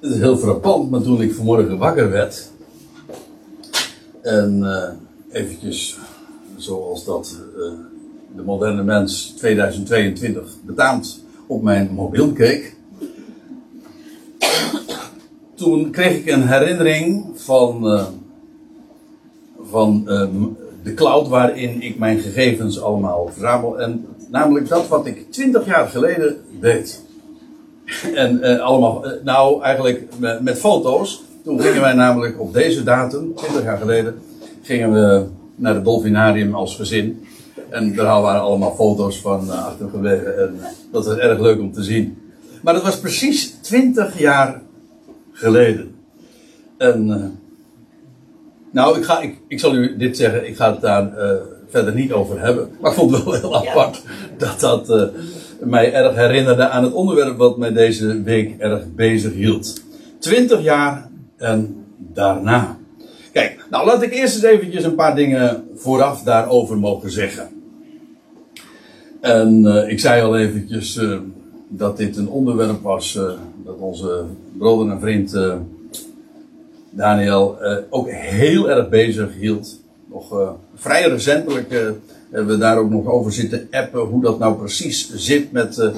Het is heel frappant, maar toen ik vanmorgen wakker werd. En uh, eventjes, zoals dat uh, de moderne mens 2022 betaamt, op mijn mobiel keek. Toen kreeg ik een herinnering van, uh, van de cloud waarin ik mijn gegevens allemaal verzamel. En namelijk dat wat ik 20 jaar geleden deed. En uh, allemaal, uh, nou eigenlijk met, met, foto's. Toen gingen wij namelijk op deze datum, 20 jaar geleden, gingen we naar het Dolfinarium als gezin. En daar waren allemaal foto's van uh, achtergebleven. En dat was erg leuk om te zien. Maar dat was precies 20 jaar geleden. En, nou, ik, ga, ik, ik zal u dit zeggen, ik ga het daar verder niet over hebben. Maar ik vond het wel heel apart dat dat mij erg herinnerde aan het onderwerp wat mij deze week erg bezig hield. Twintig jaar en daarna. Kijk, nou laat ik eerst eens eventjes een paar dingen vooraf daarover mogen zeggen. En uh, ik zei al eventjes uh, dat dit een onderwerp was uh, dat onze broeder en vriend Daniel ook heel erg bezig hield. Nog vrij recentelijk hebben we daar ook nog over zitten appen hoe dat nou precies zit met, uh,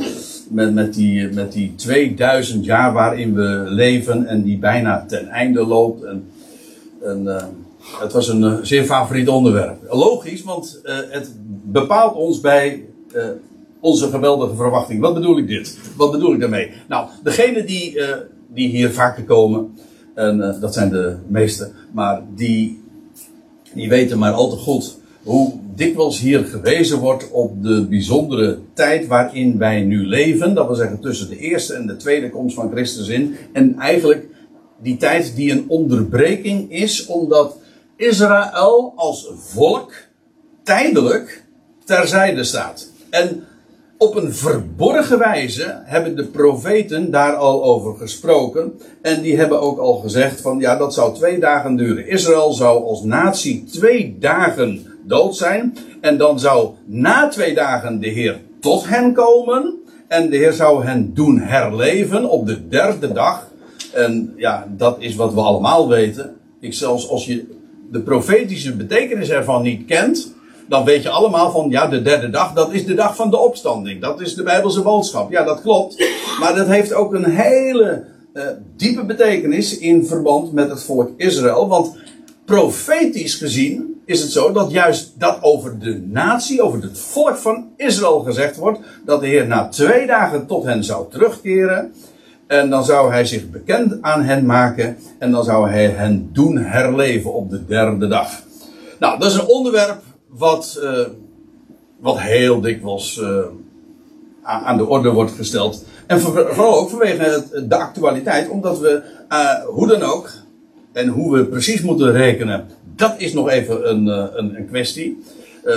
met, met, die, met die 2000 jaar waarin we leven en die bijna ten einde loopt. En, het was een zeer favoriet onderwerp. Logisch, want het bepaalt ons bij onze geweldige verwachting. Wat bedoel ik dit? Wat bedoel ik daarmee? Nou, degene die, die hier vaker komen, en dat zijn de meeste, maar die, die weten maar al te goed hoe dikwijls hier gewezen wordt op de bijzondere tijd waarin wij nu leven. Dat wil zeggen tussen de eerste en de tweede komst van Christus in. En eigenlijk die tijd die een onderbreking is, omdat Israël als volk tijdelijk terzijde staat. En op een verborgen wijze hebben de profeten daar al over gesproken. En die hebben ook al gezegd van ja, dat zou twee dagen duren. Israël zou als natie twee dagen dood zijn. En dan zou na twee dagen de Heer tot hen komen. En de Heer zou hen doen herleven op de derde dag. En ja, dat is wat we allemaal weten. Ik zelfs als je de profetische betekenis ervan niet kent, dan weet je allemaal van, ja, de derde dag, dat is de dag van de opstanding. Dat is de Bijbelse boodschap. Ja, dat klopt. Maar dat heeft ook een hele uh, diepe betekenis in verband met het volk Israël. Want profetisch gezien is het zo dat juist dat over de natie, over het volk van Israël gezegd wordt, dat de Heer na twee dagen tot hen zou terugkeren. En dan zou hij zich bekend aan hen maken en dan zou hij hen doen herleven op de derde dag. Nou, dat is een onderwerp wat, uh, wat heel dikwijls uh, aan de orde wordt gesteld. En vooral ook vanwege de actualiteit, omdat we, uh, hoe dan ook, en hoe we precies moeten rekenen, dat is nog even een, een, een kwestie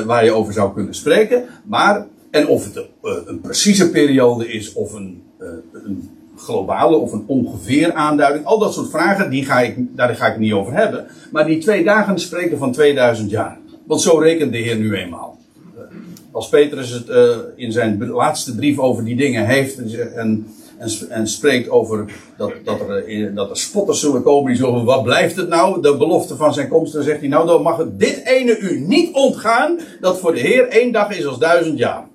waar je over zou kunnen spreken. Maar, en of het een precieze periode is of een, een globale of een ongeveer aanduiding. Al dat soort vragen, die ga ik, daar ga ik niet over hebben. Maar die twee dagen spreken van 2000 jaar. Want zo rekent de Heer nu eenmaal. Als Petrus het in zijn laatste brief over die dingen heeft en, en, en spreekt over dat, dat, er, eh, dat er spotters zullen komen die zullen, wat blijft het nou? De belofte van zijn komst, dan zegt hij, nou dan mag het dit ene u niet ontgaan, dat voor de Heer één dag is als duizend jaar.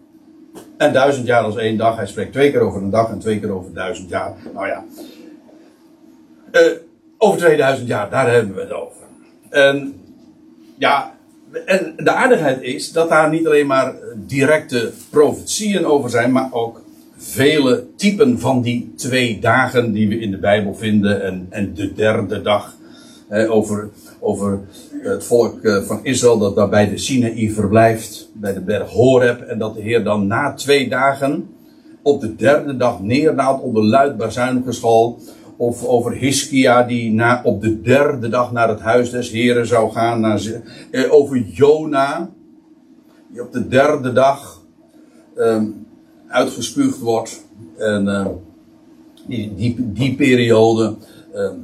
En duizend jaar als één dag. Hij spreekt twee keer over een dag en twee keer over duizend jaar. Nou ja. Uh, over 2000 jaar, daar hebben we het over. En ja, en de aardigheid is dat daar niet alleen maar directe profetieën over zijn, maar ook vele typen van die twee dagen die we in de Bijbel vinden en, en de derde dag. over, over het volk eh, van Israël dat daar bij de Sinaï verblijft, bij de berg Horeb, en dat de Heer dan na twee dagen op de derde dag neerdaalt onder luid bazuingeschal of over Hiskia die na, op de derde dag naar het huis des Heren zou gaan. Naar, eh, over Jona, die op de derde dag eh, uitgespuugd wordt. En eh, die, die, die periode, ehm,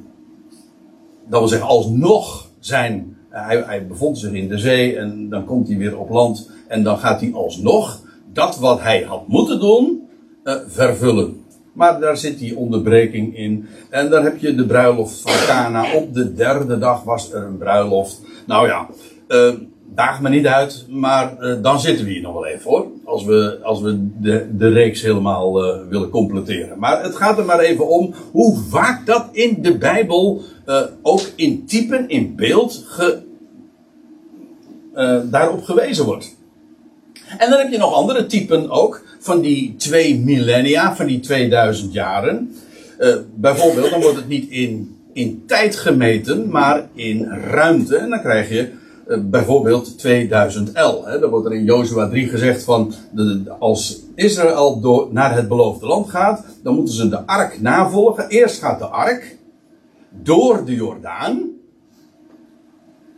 dat wil zeggen, alsnog zijn. Hij, hij bevond zich in de zee en dan komt hij weer op land. En dan gaat hij alsnog dat wat hij had moeten doen, uh, vervullen. Maar daar zit die onderbreking in. En dan heb je de bruiloft van Cana. Op de derde dag was er een bruiloft. Nou ja, uh, daag me niet uit, maar uh, dan zitten we hier nog wel even hoor. Als we, als we de, de reeks helemaal uh, willen completeren. Maar het gaat er maar even om hoe vaak dat in de Bijbel ook in typen, in beeld, ge, daarop gewezen wordt. En dan heb je nog andere typen ook van die twee millennia, van die 2000 jaren. Bijvoorbeeld, dan wordt het niet in, in tijd gemeten, maar in ruimte. En dan krijg je uh, bijvoorbeeld 2000 L. Hè. Dan wordt er in Jozua 3 gezegd van, de, als Israël door, naar het beloofde land gaat, dan moeten ze de ark navolgen. Eerst gaat de ark door de Jordaan.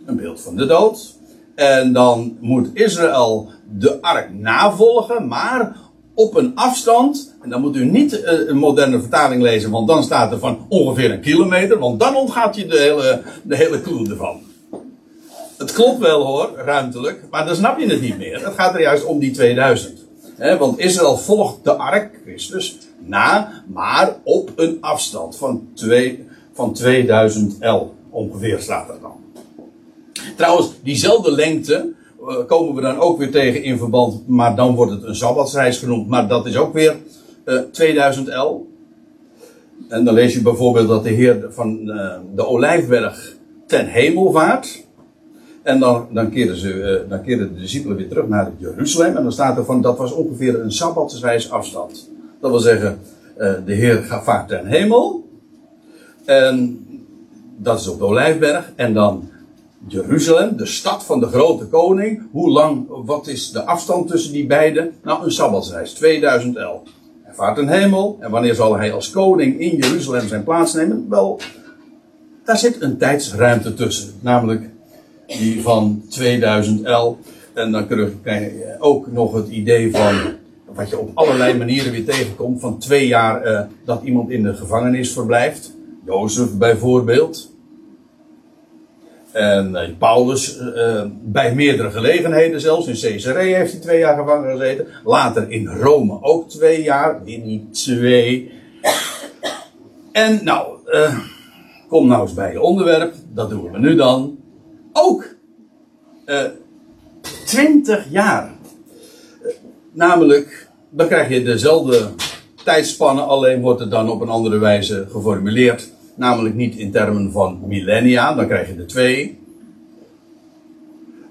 Een beeld van de dood. En dan moet Israël de ark navolgen, maar op een afstand. En dan moet u niet eh, een moderne vertaling lezen, want dan staat er van ongeveer een kilometer, want dan ontgaat je de hele, de hele ervan. Het klopt wel hoor, ruimtelijk, maar dan snap je het niet meer. Het gaat er juist om die 2000. want Israël volgt de ark, Christus, na, maar op een afstand van, twee, van 2000 L ongeveer staat er dan. Trouwens, diezelfde lengte eh, komen we dan ook weer tegen in verband, maar dan wordt het een sabbatsreis genoemd, maar dat is ook weer uh, 2000 L. En dan lees je bijvoorbeeld dat de Heer van uh, de Olijfberg ten hemel vaart. En dan, dan, keren ze, uh, dan keren de discipelen weer terug naar Jeruzalem. En dan staat er van dat was ongeveer een sabbatsreis afstand. Dat wil zeggen, de Heer gaat vaart ten hemel. En dat is op de Olijfberg. En dan Jeruzalem, de stad van de grote koning. Hoe lang, wat is de afstand tussen die beiden? Nou, een sabbatsreis, 2000 L. Hij vaart een hemel. En wanneer zal hij als koning in Jeruzalem zijn plaats nemen? Wel, daar zit een tijdsruimte tussen. Namelijk die van 2000 L. En dan krijg je ook nog het idee van, wat je op allerlei manieren weer tegenkomt, van twee jaar eh, dat iemand in de gevangenis verblijft. Jozef bijvoorbeeld. En uh, Paulus, uh, bij meerdere gelegenheden zelfs, in Caesarea heeft hij twee jaar gevangen gezeten. Later in Rome ook twee jaar, in die twee. En nou, kom nou eens bij je onderwerp, dat doen we nu dan. Ook 20 jaar. namelijk, dan krijg je dezelfde tijdspannen, alleen wordt het dan op een andere wijze geformuleerd. Namelijk niet in termen van millennia, dan krijg je de twee.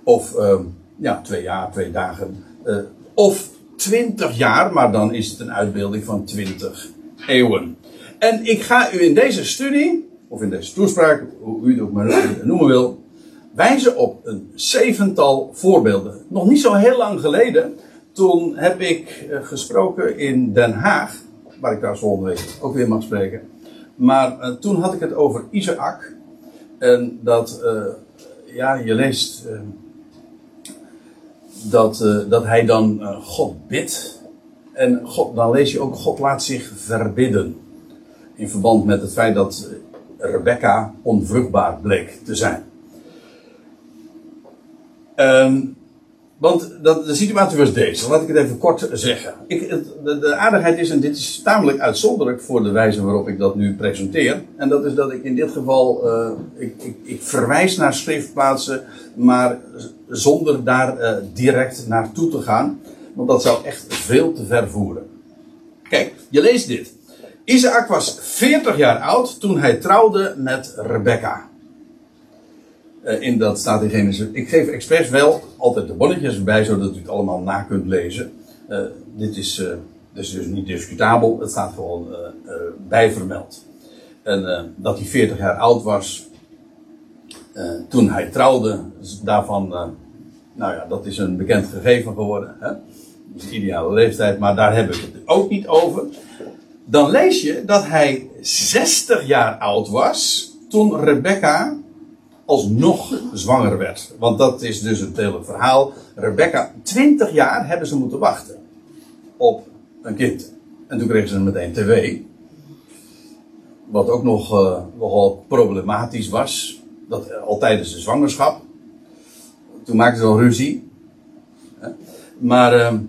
Of uh, ja, twee jaar, twee dagen. Uh, of twintig jaar, maar dan is het een uitbeelding van twintig eeuwen. En ik ga u in deze studie, of in deze toespraak, hoe u het ook maar noemen wil, wijzen op een zevental voorbeelden. Nog niet zo heel lang geleden, toen heb ik uh, gesproken in Den Haag, waar ik daar volgende week ook weer mag spreken. Maar uh, toen had ik het over Isaac. En dat, uh, ja, je leest dat, dat hij dan God bidt. En God, dan lees je ook, God laat zich verbidden. In verband met het feit dat Rebecca onvruchtbaar bleek te zijn. Um, want dat, de situatie was deze. Laat ik het even kort zeggen. Ik, de, de, aardigheid is, en dit is tamelijk uitzonderlijk voor de wijze waarop ik dat nu presenteer. En dat is dat ik in dit geval, uh, ik, ik, ik, verwijs naar schriftplaatsen, maar zonder daar uh, direct naartoe te gaan. Want dat zou echt veel te ver voeren. Kijk, je leest dit. Isaac was 40 jaar oud toen hij trouwde met Rebecca. Uh, in dat staat in Genesis. Ik geef expres wel altijd de bonnetjes erbij, zodat u het allemaal na kunt lezen. Uh, dit, is, dit is dus niet discutabel, het staat gewoon bij vermeld. En dat hij 40 jaar oud was toen hij trouwde, daarvan, nou ja, dat is een bekend gegeven geworden. Hè? Dat is de ideale leeftijd, maar daar heb ik het ook niet over. Dan lees je dat hij 60 jaar oud was toen Rebecca alsnog zwanger werd. Want dat is dus het hele verhaal. Rebecca, 20 jaar hebben ze moeten wachten op een kind. En toen kregen ze meteen tv. Wat ook nog uh, nogal problematisch was. Dat uh, al tijdens de zwangerschap. Toen maakten ze al ruzie. Maar uh,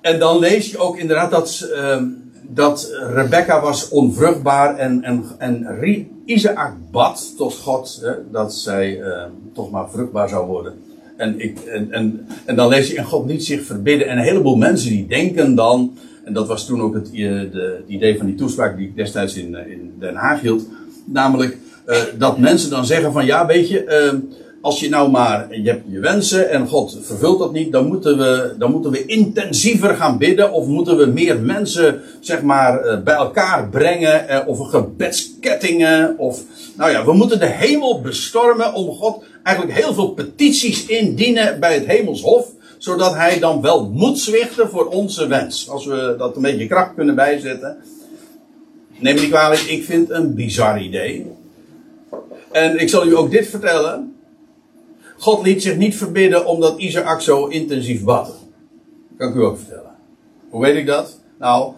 En dan lees je ook inderdaad dat, uh, dat Rebecca was onvruchtbaar en, en, en Isaac bad tot God hè, dat zij uh, toch maar vruchtbaar zou worden. En, ik, en, en, en dan lees je, en God liet zich verbidden. En een heleboel mensen die denken dan, en dat was toen ook het, de, het idee van die toespraak die ik destijds in, in Den Haag hield, namelijk dat mensen dan zeggen van ja, weet je, uh, als je nou maar, je hebt je wensen en God vervult dat niet, dan moeten we, dan moeten we intensiever gaan bidden of moeten we meer mensen, zeg maar, uh, bij elkaar brengen of gebedskettingen of, nou ja, we moeten de hemel bestormen om God eigenlijk heel veel petities indienen bij het hemelshof zodat hij dan wel moet zwichten voor onze wens. Als we dat een beetje kracht kunnen bijzetten. Neem me niet kwalijk, ik vind het een bizar idee. En ik zal u ook dit vertellen. God liet zich niet verbidden omdat Isaac zo intensief bad. Kan ik u ook vertellen. Hoe weet ik dat? Nou,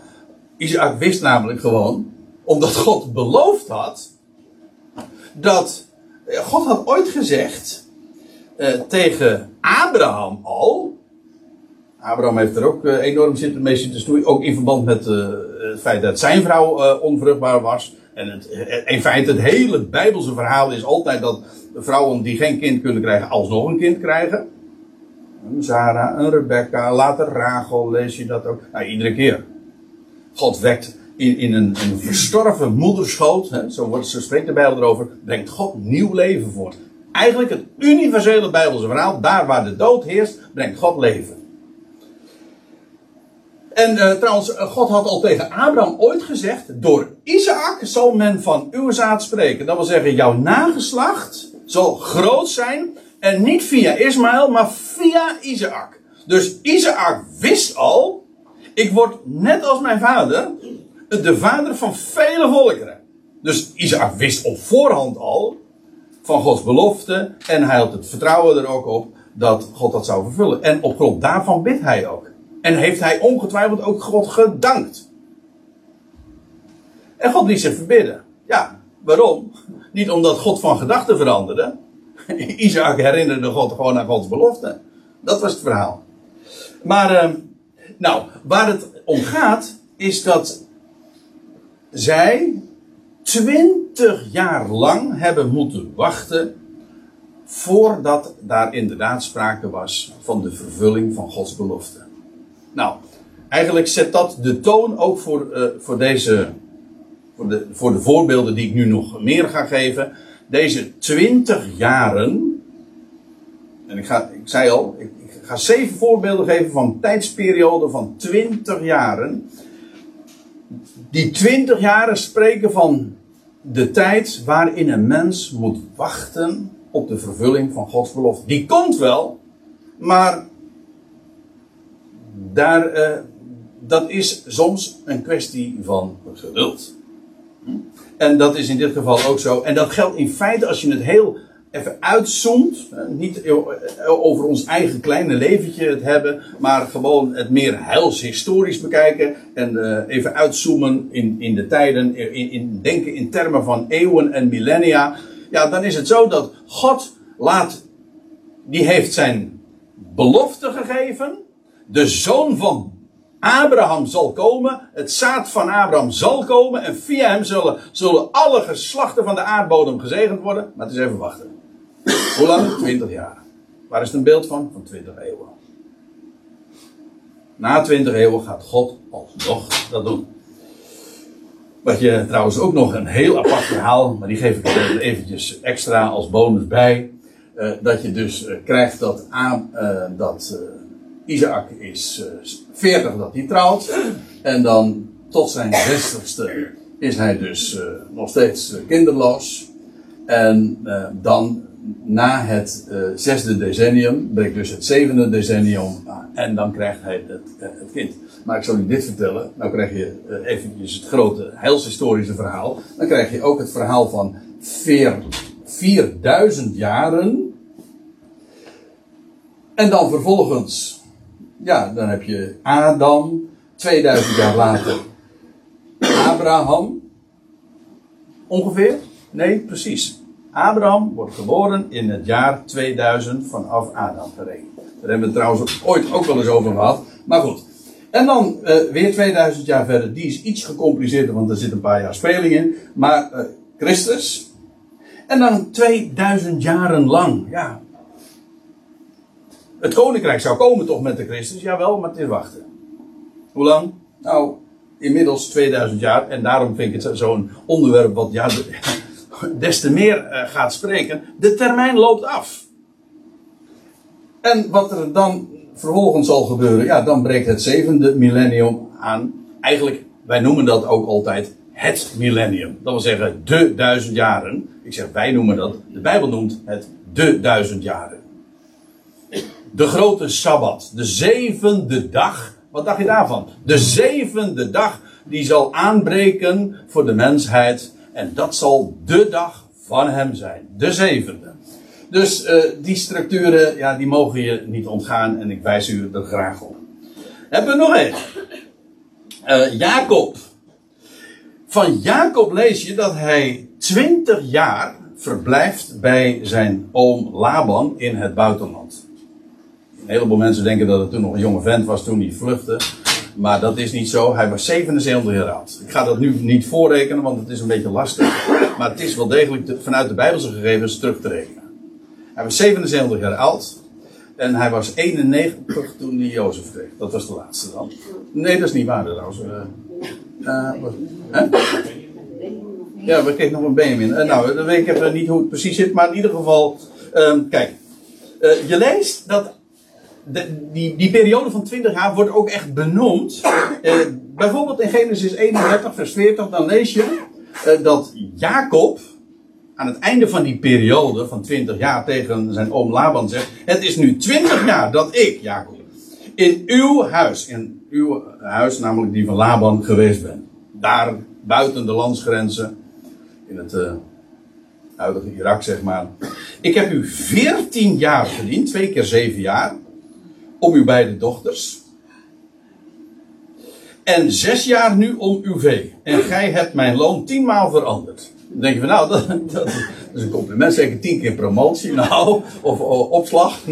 Isaac wist namelijk gewoon, omdat God beloofd had, dat God had ooit gezegd uh, tegen Abraham al. Abraham heeft er ook uh, enorm zitten, mee zitten stoeien. Ook in verband met het feit dat zijn vrouw onvruchtbaar was. En het, in feite, het hele Bijbelse verhaal is altijd dat vrouwen die geen kind kunnen krijgen, alsnog een kind krijgen. Een Sarah, een Rebecca, later Rachel, lees je dat ook. Nou, iedere keer. God wekt in, in een, een verstorven moederschoot, hè, zo, wordt, zo spreekt de Bijbel erover, brengt God nieuw leven voort. Eigenlijk het universele Bijbelse verhaal, daar waar de dood heerst, brengt God leven. En uh, trouwens, God had al tegen Abraham ooit gezegd: Door Isaac zal men van uw zaad spreken. Dat wil zeggen, jouw nageslacht zal groot zijn. En niet via Ismaël, maar via Isaac. Dus Isaac wist al: Ik word net als mijn vader, de vader van vele volkeren. Dus Isaac wist op voorhand al van Gods belofte. En hij had het vertrouwen er ook op dat God dat zou vervullen. En op grond daarvan bidt hij ook. En heeft hij ongetwijfeld ook God gedankt. En God liet zich verbidden. Ja, waarom? Niet omdat God van gedachten veranderde. Isaac herinnerde God gewoon aan Gods belofte. Dat was het verhaal. Maar, uh, nou, waar het om gaat, is dat zij twintig jaar lang hebben moeten wachten voordat daar inderdaad sprake was van de vervulling van Gods belofte. Nou, eigenlijk zet dat de toon ook voor, uh, voor deze, voor de, voor de voorbeelden die ik nu nog meer ga geven. Deze twintig jaren, en ik, ga, ik zei al, ik, ga zeven voorbeelden geven van tijdsperioden van twintig jaren. Die twintig jaren spreken van de tijd waarin een mens moet wachten op de vervulling van Gods belofte. Die komt wel, maar daar, uh, dat is soms een kwestie van geduld. En dat is in dit geval ook zo. En dat geldt in feite als je het heel even uitzoomt. Niet over ons eigen kleine leventje het hebben. Maar gewoon het meer heilshistorisch bekijken. En uh, even uitzoomen in, in de tijden. In, in, denken in termen van eeuwen en millennia. Ja, dan is het zo dat God laat. Die heeft zijn belofte gegeven de zoon van Abraham zal komen, het zaad van Abraham zal komen en via hem zullen, zullen alle geslachten van de aardbodem gezegend worden. Maar het is even wachten. Hoe lang? 20 jaar. Waar is het een beeld van? Van 20 eeuwen. Na 20 eeuwen gaat God alsnog dat doen. Wat je trouwens ook nog een heel apart verhaal, maar die geef ik er eventjes extra als bonus bij. Uh, dat je dus uh, krijgt dat, uh, dat Isaac is 40 dat hij trouwt. En dan tot zijn 60ste is hij dus uh, nog steeds kinderloos. En dan na het uh, zesde decennium, breekt dus het zevende decennium aan. En dan krijgt hij het, het, kind. Maar ik zal u dit vertellen. Nou krijg je eventjes het grote heilshistorische verhaal. Dan krijg je ook het verhaal van 4000 jaren. En dan vervolgens ja, dan heb je Adam, 2000 jaar later Abraham. Ongeveer? Nee, precies. Abraham wordt geboren in het jaar 2000 vanaf Adam gerekend. Daar hebben we het trouwens ooit ook wel eens over gehad. Maar goed. En dan uh, weer 2000 jaar verder. Die is iets gecompliceerder, want er zit een paar jaar speling in. Maar uh, Christus. En dan 2000 jaren lang. Ja. Het koninkrijk zou komen toch met de Christus? Jawel, maar is wachten. Hoe lang? Nou, inmiddels 2000 jaar. En daarom vind ik het zo'n onderwerp wat ja, des te meer uh, gaat spreken. De termijn loopt af. En wat er dan vervolgens zal gebeuren, ja, dan breekt het zevende millennium aan. Eigenlijk, wij noemen dat ook altijd het millennium. Dat wil zeggen, de duizend jaren. Ik zeg, wij noemen dat, de Bijbel noemt het de duizend jaren. De grote Sabbat, de zevende dag. Wat dacht je daarvan? De zevende dag die zal aanbreken voor de mensheid. En dat zal de dag van hem zijn. De zevende. Dus uh, die structuren, ja, die mogen je niet ontgaan en ik wijs u er graag op. Hebben we nog één. Uh, Jacob. Van Jacob lees je dat hij twintig jaar verblijft bij zijn oom Laban in het buitenland. Een heleboel mensen denken dat het toen nog een jonge vent was toen hij vluchtte. Maar dat is niet zo. Hij was 77 jaar oud. Ik ga dat nu niet voorrekenen, want het is een beetje lastig. Maar het is wel degelijk vanuit de Bijbelse gegevens terug te rekenen. Hij was 77 jaar oud. En hij was 91 toen hij Jozef kreeg. Dat was de laatste dan. Nee, dat is niet waar trouwens. Uh, hè? Ja, we kregen nog een Benjamin. Uh, nou, dan weet ik even niet hoe het precies zit. Maar in ieder geval, um, kijk. je leest dat de, die, periode van 20 jaar wordt ook echt benoemd. bijvoorbeeld in Genesis 31, vers 40, dan lees je dat Jacob aan het einde van die periode van 20 jaar tegen zijn oom Laban zegt: Het is nu 20 jaar dat ik, Jacob, in uw huis, in uw huis, namelijk die van Laban, geweest ben. Daar buiten de landsgrenzen, in het uh, huidige Irak, zeg maar. Ik heb u 14 jaar gediend, twee keer 7 jaar, om uw beide dochters. En zes jaar nu om uw vee. En gij hebt mijn loon tienmaal veranderd. Dan denk je van nou, dat, dat, is een compliment. Zeker tien keer promotie. Nou, of, opslag.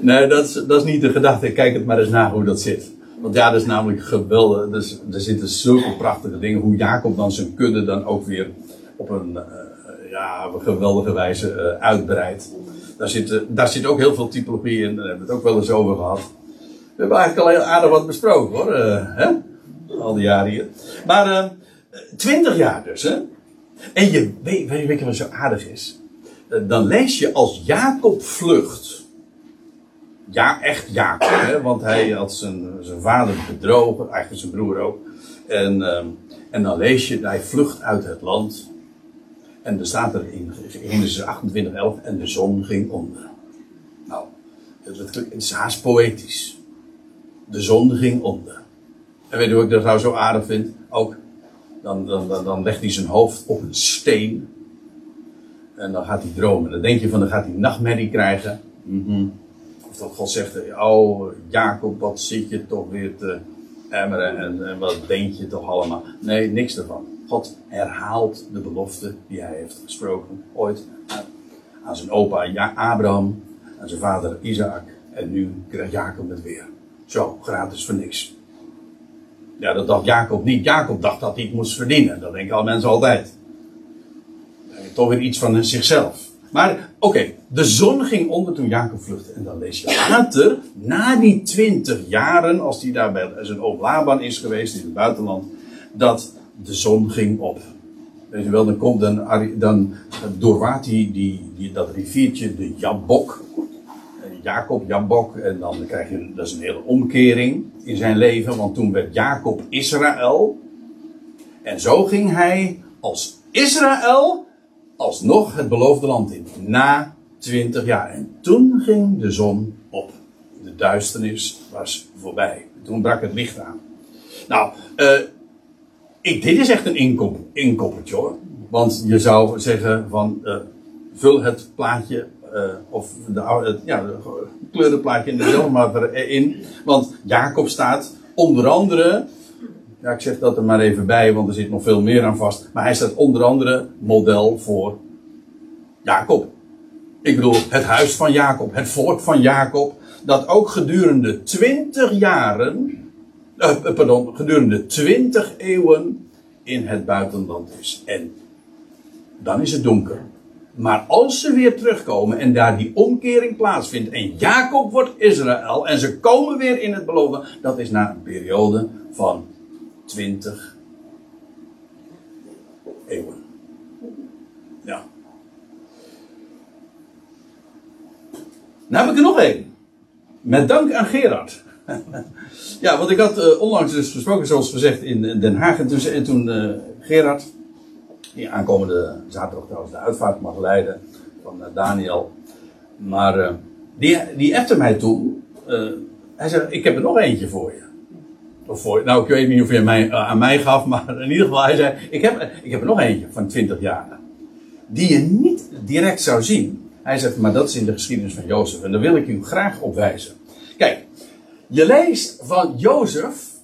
Nee, dat is, dat is niet de gedachte. Kijk het maar eens na hoe dat zit. Want ja, dat is namelijk geweldig. Dus, er zitten zulke prachtige dingen. Hoe Jacob dan zijn kudde dan ook weer op een, uh, ja, geweldige wijze uh, uitbreidt. Daar zit, daar zit ook heel veel typologie in. Daar hebben we het ook wel eens over gehad. We hebben eigenlijk al heel aardig wat besproken hoor. Uh, hè? Al die jaren hier. Maar twintig jaar dus, hè? En je weet, weet je wat zo aardig is? Eh, dan lees je als Jacob vlucht. Ja, echt Jacob, hè? want hij had zijn, zijn vader bedrogen, eigenlijk zijn broer ook. En, ehm, en dan lees je, hij vlucht uit het land. En er staat er in Genesis 28, 11, en de zon ging onder. Nou, het, is haast poëtisch. De zon ging onder. En weet je wat ik dat nou zo aardig vind? Ook dan, dan, dan, legt hij zijn hoofd op een steen. En dan gaat hij dromen. Dan denk je van, dan gaat hij nachtmerrie krijgen. Mm Of dat God zegt, oh Jacob, wat zit je toch weer te emmeren en, en wat denk je toch allemaal. Nee, niks ervan. God herhaalt de belofte die hij heeft gesproken ooit aan, zijn opa Abraham, aan zijn vader Isaac. En nu krijgt Jacob het weer. Zo, gratis voor niks. Ja, dat dacht Jacob niet. Jacob dacht dat hij het moest verdienen. Dat denken alle mensen altijd. Toch weer iets van zichzelf. Maar oké, de zon ging onder toen Jacob vluchtte. En dan lees je later, na die twintig jaren, als hij daar bij zijn oom Laban is geweest in het buitenland, dat de zon ging op. Weet je wel, dan komt dan, dan doorwaart hij die, die, dat riviertje, de Jabok. Jacob, Jabok. En dan krijg je, dat is een hele omkering in zijn leven. Want toen werd Jacob Israël. En zo ging hij als Israël alsnog het beloofde land in. Na twintig jaar. En toen ging de zon op. De duisternis was voorbij. Toen brak het licht aan. Nou, uh, ik, dit is echt een inkoppertje hoor. Want je zou zeggen van, uh, vul het plaatje uh, of de, het, ja, de kleurenplaatje in de maar in. Want Jacob staat onder andere. Ja, ik zeg dat er maar even bij, want er zit nog veel meer aan vast. Maar hij staat onder andere model voor Jacob. Ik bedoel, het huis van Jacob, het volk van Jacob. Dat ook gedurende twintig jaren eh, pardon, gedurende 20 eeuwen in het buitenland is. En dan is het donker. Maar als ze weer terugkomen en daar die omkering plaatsvindt en Jacob wordt Israël en ze komen weer in het beloofde, dat is na een periode van 20 eeuwen. Ja. Nou heb ik er nog één. Met dank aan Gerard. ja, want ik had uh, onlangs dus gesproken, zoals gezegd, in Den Haag. En toen, en toen uh, Gerard, die aankomende zaterdag trouwens de uitvaart mag leiden van uh, Daniel. Maar die, die appte mij toen. hij zei, ik heb er nog eentje voor je. Of voor, nou, ik weet niet of je mij, aan mij gaf, maar in ieder geval, hij zei, ik heb, ik heb er nog eentje van 20 jaar. Die je niet direct zou zien. Hij zegt, maar dat is in de geschiedenis van Jozef. En daar wil ik u graag op wijzen. Kijk, je leest van Jozef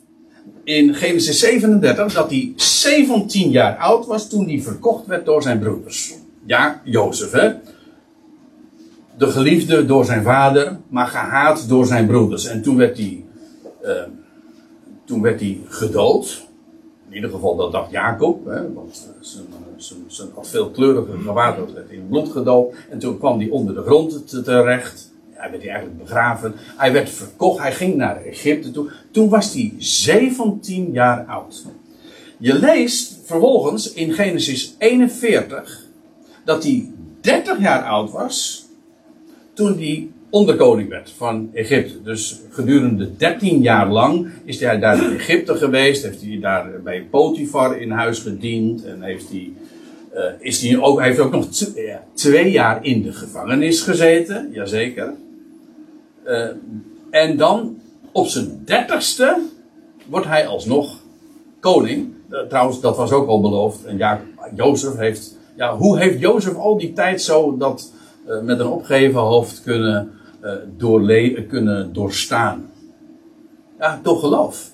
in Genesis 37 dat hij 17 jaar oud was toen hij verkocht werd door zijn broeders. Ja, Jozef, hè? De geliefde door zijn vader, maar gehaat door zijn broeders. En toen werd hij, uh, toen werd hij gedood. In ieder geval, dat dacht Jacob, hè, want eh, zijn, zijn, zijn had veel kleurige gewaad werd in bloed gedoopt. En toen kwam hij onder de grond terecht. Hij werd eigenlijk begraven. Hij werd verkocht. Hij ging naar Egypte toe. Toen was hij 17 jaar oud. Je leest vervolgens in Genesis 41 dat hij 30 jaar oud was toen hij onderkoning werd van Egypte. Dus gedurende 13 jaar lang is hij daar in Egypte geweest. Heeft hij daar bij Potifar in huis gediend. En heeft hij, uh, is hij ook, heeft ook nog twee jaar in de gevangenis gezeten. Jazeker. Uh, en dan op zijn dertigste wordt hij alsnog koning. Uh, trouwens, dat was ook al beloofd. En ja, Jozef heeft. Ja, hoe heeft Jozef al die tijd zo dat uh, met een opgeheven hoofd kunnen, doorle kunnen doorstaan? Ja, door geloof.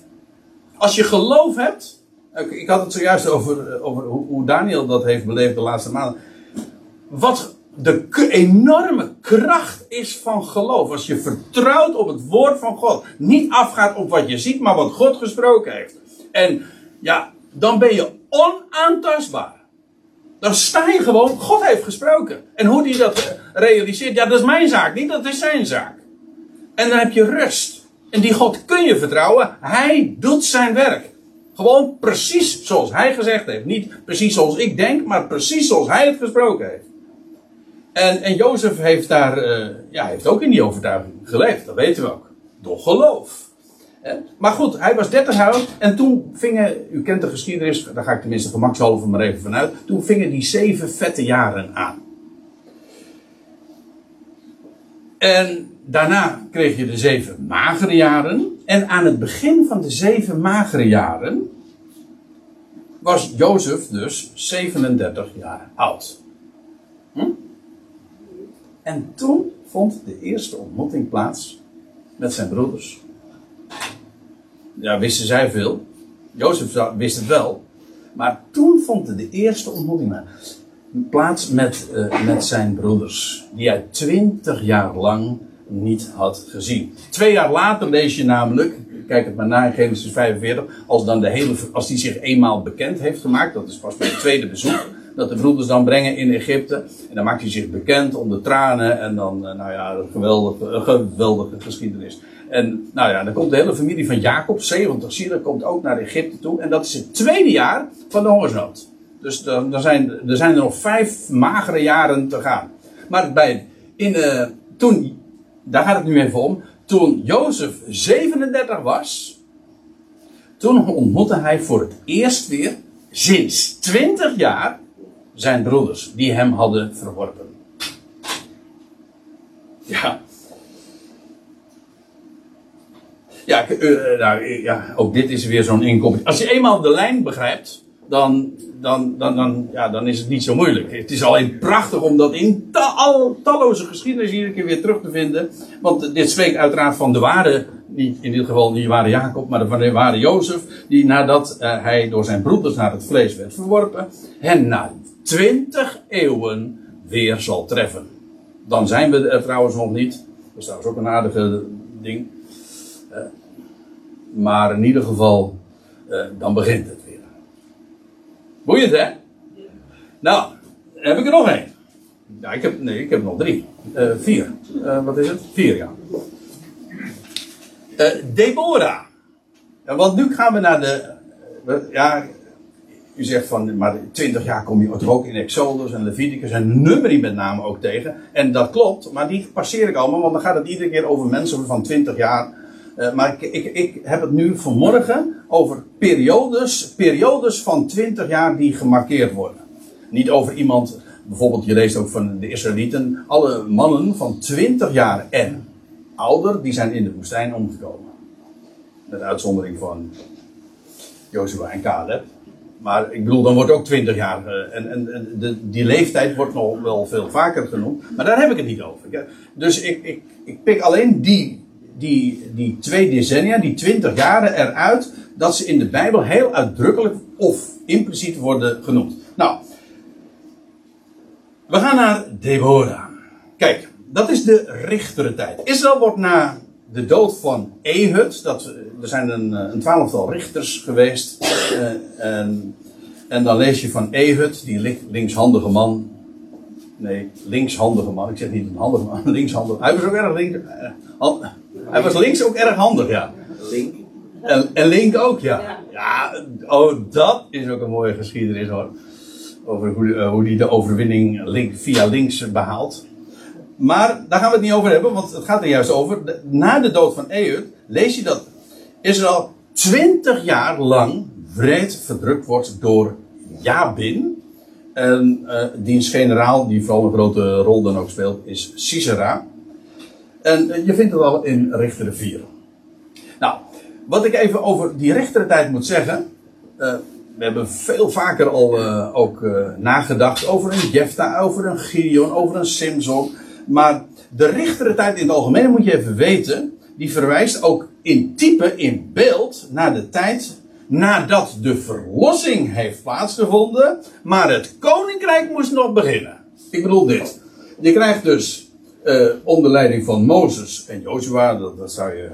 Als je geloof hebt. Ik had het zojuist over, over hoe Daniel dat heeft beleefd de laatste maanden. Wat de enorme kracht is van geloof. Als je vertrouwt op het woord van God. Niet afgaat op wat je ziet, maar wat God gesproken heeft. En ja, dan ben je onaantastbaar. Dan sta je gewoon, God heeft gesproken. En hoe die dat realiseert, ja, dat is mijn zaak niet, dat is zijn zaak. En dan heb je rust. En die God kun je vertrouwen. Hij doet zijn werk. Gewoon precies zoals hij gezegd heeft. Niet precies zoals ik denk, maar precies zoals hij het gesproken heeft. En, en Jozef heeft daar, uh, ja, heeft ook in die overtuiging geleefd, dat weten we ook. Door geloof. Maar goed, hij was 30 jaar oud en toen vingen, u kent de geschiedenis, daar ga ik tenminste gemakshalve maar even vanuit, toen vingen die zeven vette jaren aan. En daarna kreeg je de zeven magere jaren. En aan het begin van de zeven magere jaren was Jozef dus 37 jaar oud. Hm? En toen vond de eerste ontmoeting plaats met zijn broeders. Ja, wisten zij veel. Jozef wist het wel. Maar toen vond de eerste ontmoeting plaats met, uh, met zijn broeders. Die hij twintig jaar lang niet had gezien. Twee jaar later lees je namelijk, kijk het maar na in Genesis 45, als, dan de hele, als die zich eenmaal bekend heeft gemaakt, dat is pas bij het tweede bezoek, dat de broeders dan brengen in Egypte. En dan maakt hij zich bekend onder tranen. En dan, eh, nou ja, een geweldige, een geweldige geschiedenis. En nou ja, dan komt de hele familie van Jacob, 70 zielen, komt ook naar Egypte toe. En dat is het tweede jaar van de hongersnood. Dus dan, zijn, er zijn er nog vijf magere jaren te gaan. Maar bij, in, uh, toen, daar gaat het nu even om. Toen Jozef 37 was, toen ontmoette hij voor het eerst weer, sinds 20 jaar, zijn broeders die hem hadden verworpen. Ja. Ja, uh, nou, ja, ook dit is weer zo'n inkomen. Als je eenmaal de lijn begrijpt, dan, dan, dan, dan, ja, dan is het niet zo moeilijk. Het is alleen prachtig om dat in ta talloze geschiedenis iedere keer weer terug te vinden. Want dit spreekt uiteraard van de ware, niet, in dit geval niet de ware Jacob, maar van de ware Jozef. Die nadat uh, hij door zijn broeders naar het vlees werd verworpen, hen na twintig eeuwen weer zal treffen. Dan zijn we er trouwens nog niet. Dat is trouwens ook een aardige ding. Uh, Maar in ieder geval, uh, dan begint het weer. Boeiend hè? Nou, heb ik er nog één. Ja, ik heb, nee, ik heb nog drie. Uh, vier. Wat is het? Vier, ja. Deborah. want nu gaan we naar de. Ja, u zegt van, maar 20 jaar kom je ook in Exodus en Leviticus en Numeri met name ook tegen. En dat klopt, maar die passeer ik allemaal, want dan gaat het iedere keer over mensen van 20 jaar. Uh, maar ik, ik, ik, heb het nu vanmorgen over periodes, periodes van 20 jaar die gemarkeerd worden. Niet over iemand, bijvoorbeeld je leest ook van de Israëlieten, alle mannen van 20 jaar en ouder, die zijn in de woestijn omgekomen. Met uitzondering van Jozua en Caleb. Maar ik bedoel, dan wordt ook 20 jaar. Uh, en en, en de, die leeftijd wordt nog wel veel vaker genoemd. Maar daar heb ik het niet over. Dus ik, ik, ik pik alleen die, die, die twee decennia, die 20 jaren eruit. Dat ze in de Bijbel heel uitdrukkelijk of impliciet worden genoemd. Nou, we gaan naar Deborah. Kijk, dat is de richtere tijd. Israël wordt na de dood van Ehud. Dat, er zijn een, eh, een twaalftal richters geweest. Uh, en, en, dan lees je van Ehud, die linkshandige man. Nee, linkshandige man. Ik zeg niet een handige man, linkshandige. Hij was ook erg links. Uh, hij was links ook erg handig, ja. Link. En, en link ook, ja. Ja, oh, dat is ook een mooie geschiedenis hoor. Over hoe, hoe die de overwinning link, via links behaalt. Maar daar gaan we het niet over hebben, want het gaat er juist over. na de dood van Ehud lees je dat Israël twintig jaar lang wreed verdrukt wordt door Jabin. En uh, diens generaal, die vooral een grote rol dan ook speelt, is Sisera. En uh, je vindt het al in Richter 4. Nou, wat ik even over die rechtertijd moet zeggen. Uh, we hebben veel vaker al ook nagedacht over een Jefta, over een Gideon, over een Simson. Maar de richtere tijd in het algemeen moet je even weten. Die verwijst ook in type, in beeld, naar de tijd nadat de verlossing heeft plaatsgevonden. Maar het koninkrijk moest nog beginnen. Ik bedoel dit. Je krijgt dus uh, onder leiding van Mozes en Joshua, dat, zou je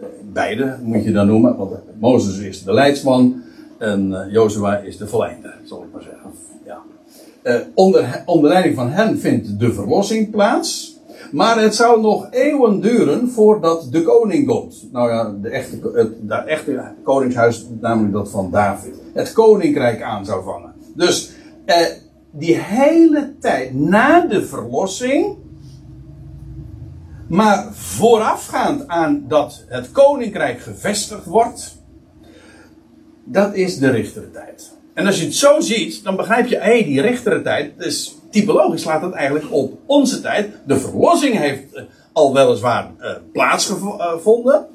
uh, beide moet je dan noemen, want Mozes is de leidsman en uh, Joshua is de verleender, zal ik maar zeggen. Uh, onder, onder leiding van hen vindt de verlossing plaats. Maar het zou nog eeuwen duren voordat de koning komt. Nou ja, de echte, het echte koningshuis, namelijk dat van David. Het koninkrijk aan zou vangen. Dus eh, die hele tijd na de verlossing. Maar voorafgaand aan dat het koninkrijk gevestigd wordt. Dat is de richtertijd. En als je het zo ziet, dan begrijp je, hé, hey, die rechtere tijd, dus typologisch slaat dat eigenlijk op onze tijd. De verlossing heeft uh, al weliswaar uh, plaatsgevonden.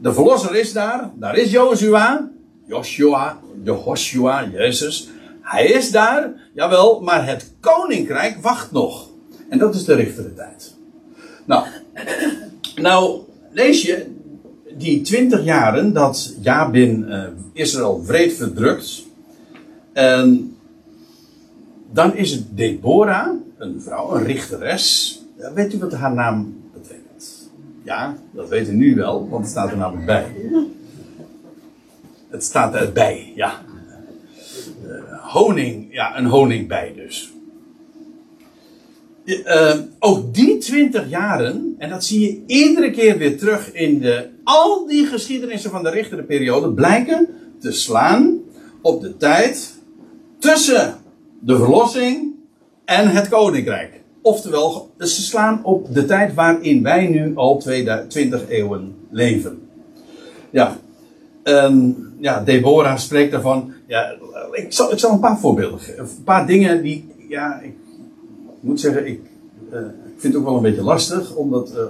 De verlosser is daar, daar is Joshua, Joshua, Jehoshua, Jezus. Hij is daar, jawel, maar het koninkrijk wacht nog. En dat is de rechtere tijd. Nou, nou lees je die twintig jaren dat Jabin uh, Israël wreed verdrukt. En dan is het Deborah, een vrouw, een richteres. Weet u wat haar naam betekent? Ja, dat weet u nu wel, want het staat er namelijk bij. Het staat erbij, ja. Uh, honing, ja, een honingbij dus. Uh, ook die twintig jaren, en dat zie je iedere keer weer terug in de, al die geschiedenissen van de richtere periode, blijken te slaan op de tijd tussen de verlossing en het koninkrijk. Oftewel, ze slaan op de tijd waarin wij nu al 20 eeuwen leven. Ja, um, ja Deborah spreekt daarvan. Ja, ik, zal, ik zal een paar voorbeelden geven. Een paar dingen die, ja, moet zeggen, ik, uh, ik vind het ook wel een beetje lastig om dat uh,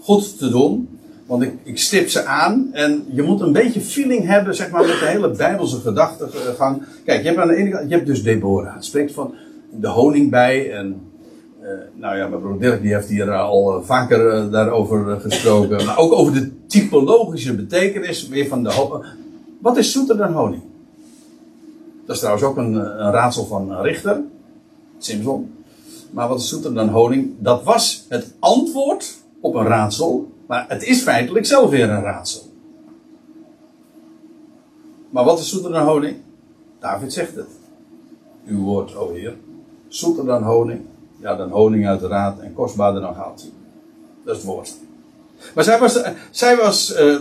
goed te doen. Want ik, ik stip ze aan en je moet een beetje feeling hebben, zeg maar, met de hele Bijbelse gedachtegang. Kijk, je hebt aan de ene kant, je hebt dus Deborah. Het spreekt van de honing bij en uh, nou ja, mijn broer Dirk die heeft hier al vaker uh, daarover gesproken. Maar ook over de typologische betekenis weer van de. Wat is zoeter dan honing? Dat is trouwens ook een, een raadsel van Richter, Simpson. Maar wat is zoeter dan honing? Dat was het antwoord op een raadsel maar het is feitelijk zelf weer een raadsel. Maar wat is zoeter dan honing? David zegt het. Uw woord, o Heer. Zoeter dan honing. Ja, dan honing uit de raad en kostbaarder dan goud. Dat is het woord. Maar zij was, zij was uh,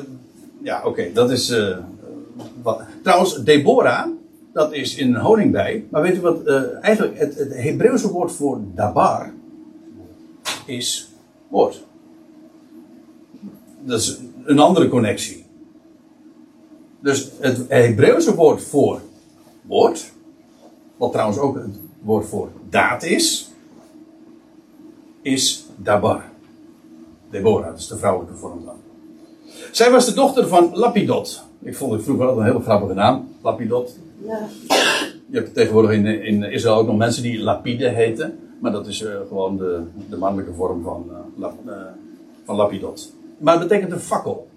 ja oké, dat is, wat. Trouwens, Deborah, dat is in een honingbij. Maar weet u wat, uh, eigenlijk het, het Hebreeuwse woord voor dabar is woord. Dat is een andere connectie. Dus het Hebreeuwse woord voor woord, wat trouwens ook het woord voor daad is, is dabar. Deborah, dat is de vrouwelijke vorm dan. Zij was de dochter van Lapidot. Ik vond het vroeger altijd een hele grappige naam, Lapidot. Ja. Je hebt tegenwoordig in, in Israël ook nog mensen die Lapide heten. Maar dat is uh, gewoon de, de mannelijke vorm van, uh, van Lapidot. Maar het betekent een fakkel.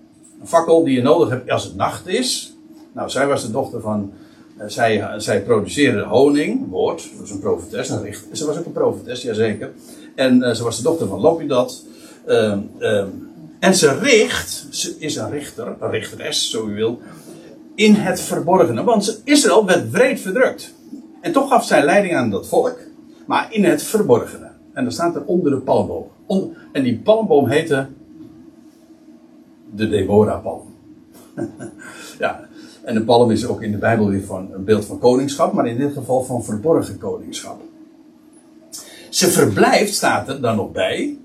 Een fakkel die je nodig hebt als het nacht is. Nou, zij was de dochter van. zij, zij produceerde honing, woord. Dat was een profetes. Ze was ook een profetes, jazeker. En ze was de dochter van Lapidot. Ehm, ehm, en ze richt, ze is een richter, een richteres, zo u wil, in het verborgene. Want Israël werd breed verdrukt. En toch gaf zij leiding aan dat volk, maar in het verborgene. En dan staat er onder de palmboom. en die palmboom heette de Deborah-palm. ja, en de palm is ook in de Bijbel weer van een beeld van koningschap, maar in dit geval van verborgen koningschap. Ze verblijft, staat er dan nog bij,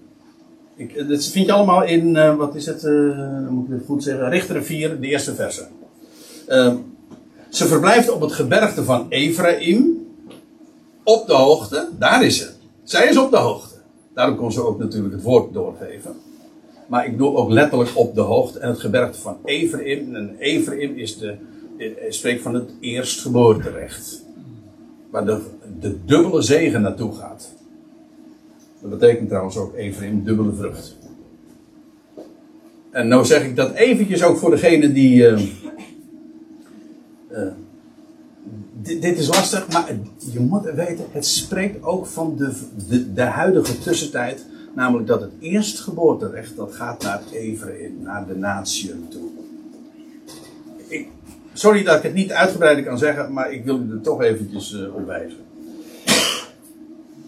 ik, eh, dat vind je allemaal in, uh, wat is het, uh, moet ik het goed zeggen, Richter 4, de eerste verse. Uh, ze verblijft op het gebergte van Ephraim, op de hoogte, daar is ze. Zij is op de hoogte. Daarom kon ze ook natuurlijk het woord doorgeven. Maar ik doe ook letterlijk op de hoogte en het gebergte van Ephraim. En Ephraim is de, spreekt van het eerstgeboorterecht. Waar de, de dubbele zegen naartoe gaat. Dat betekent trouwens ook Ephraim dubbele vrucht. En nou zeg ik dat eventjes ook voor degene die. Uh, uh, dit, dit, is lastig, maar je moet weten, het spreekt ook van de, de, huidige tussentijd. Namelijk dat het eerstgeboorterecht, dat gaat naar Ephraim, naar de natieën toe. Ik, sorry dat ik het niet uitgebreider kan zeggen, maar ik wil u er toch eventjes uh, op wijzen.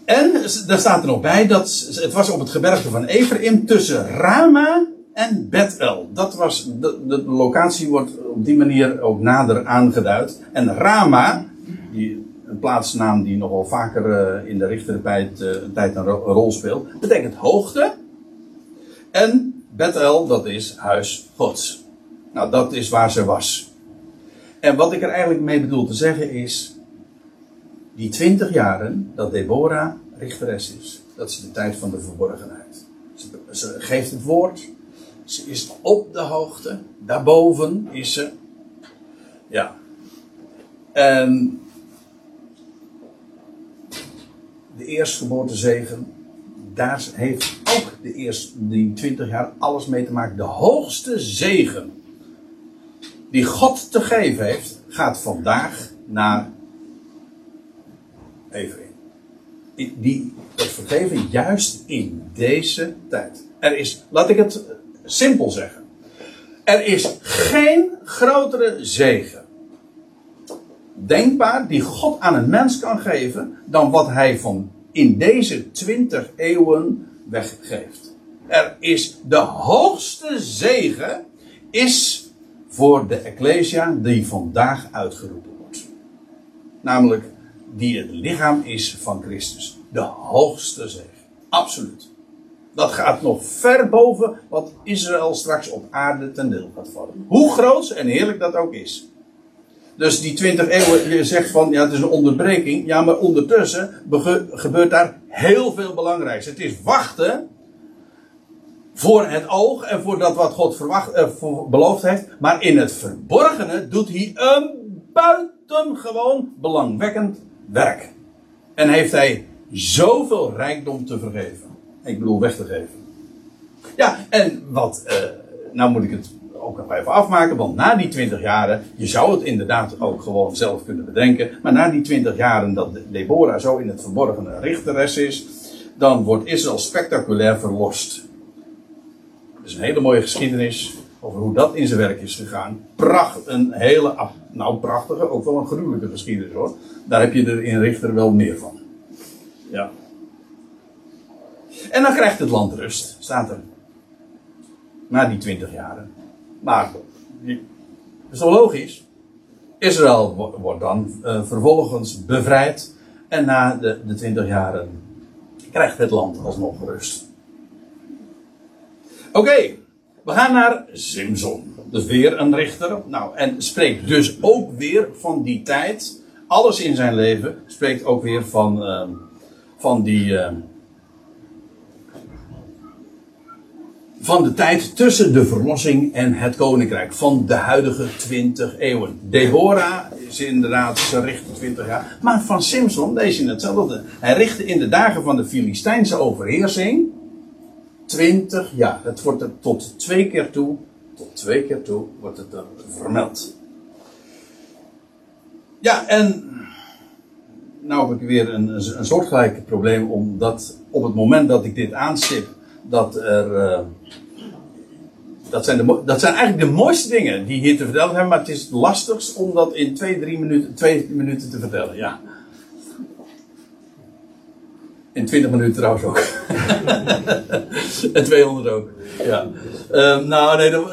En daar staat er nog bij dat het was op het gebergte van Ephraim tussen Rama en Bethel. Dat was, de, de, locatie wordt op die manier ook nader aangeduid. En Rama, die, een plaatsnaam die nogal vaker uh, in de richtertijd uh, tijd een, ro rol speelt, betekent hoogte. En Bethel, dat is huis Gods. Nou, dat is waar ze was. En wat ik er eigenlijk mee bedoel te zeggen is, die twintig jaren dat Deborah richteres is. Dat is de tijd van de verborgenheid. Ze, ze, geeft het woord. Ze is op de hoogte. Daarboven is ze. Ja. En de eerstgeboorte zegen. Daar heeft ook de eerste, die twintig jaar alles mee te maken. De hoogste zegen die God te geven heeft, gaat vandaag naar Ephraim. Die het vergeven juist in deze tijd. Er is, laat ik het simpel zeggen. Er is geen grotere zegen denkbaar die God aan een mens kan geven dan wat hij van in deze twintig eeuwen weggeeft. Er is de hoogste zegen is voor de Ecclesia die vandaag uitgeroepen wordt. Namelijk die het lichaam is van Christus. De hoogste zegen. Absoluut. Dat gaat nog ver boven wat Israël straks op aarde ten deel gaat vallen. Hoe groot en heerlijk dat ook is. Dus die 20 eeuwen, je zegt van ja, het is een onderbreking. Ja, maar ondertussen gebeurt daar heel veel belangrijks. Het is wachten voor het oog en voor dat wat God verwacht, eh, beloofd heeft. Maar in het verborgene doet hij een buitengewoon belangwekkend werk. En heeft hij zoveel rijkdom te vergeven. Ik bedoel, weg te geven. Ja, en wat, uh, nou moet ik het ook nog even afmaken, want na die 20 jaren, je zou het inderdaad ook gewoon zelf kunnen bedenken, maar na die 20 jaren dat Deborah zo in het verborgene richteres is, dan wordt Israël spectaculair verlost. Het is een hele mooie geschiedenis. over hoe dat in zijn werk is gegaan. Pracht, een hele, nou prachtige, ook wel een gruwelijke geschiedenis hoor. Daar heb je er in Richter wel meer van. Ja. En dan krijgt het land rust, staat er. Na die twintig jaren. Maar, dat is toch logisch? Israël wordt dan uh, vervolgens bevrijd. En na de twintig jaren krijgt het land alsnog rust. Oké, we gaan naar Simson. Dus weer een richter. Nou, en spreekt dus ook weer van die tijd. Alles in zijn leven spreekt ook weer van, uh, van die. Uh, van de tijd tussen de verlossing en het koninkrijk. Van de huidige 20 eeuwen. Deborah is inderdaad, ze richtte 20 jaar. Maar van Simson lees je hetzelfde. Hij richtte in de dagen van de Filistijnse overheersing 20 jaar. Het wordt er tot twee keer toe, tot twee keer toe wordt het er vermeld. Ja, en nou heb ik weer een, een soortgelijk probleem, omdat op het moment dat ik dit aanstip, dat er. Uh, dat zijn, de, dat zijn eigenlijk de mooiste dingen die hier te vertellen hebben, maar het is het lastigst om dat in twee, drie minuten, twee minuten te vertellen. Ja. In 20 minuten trouwens ook. en 200 ook. Ja. Uh, nou, nee,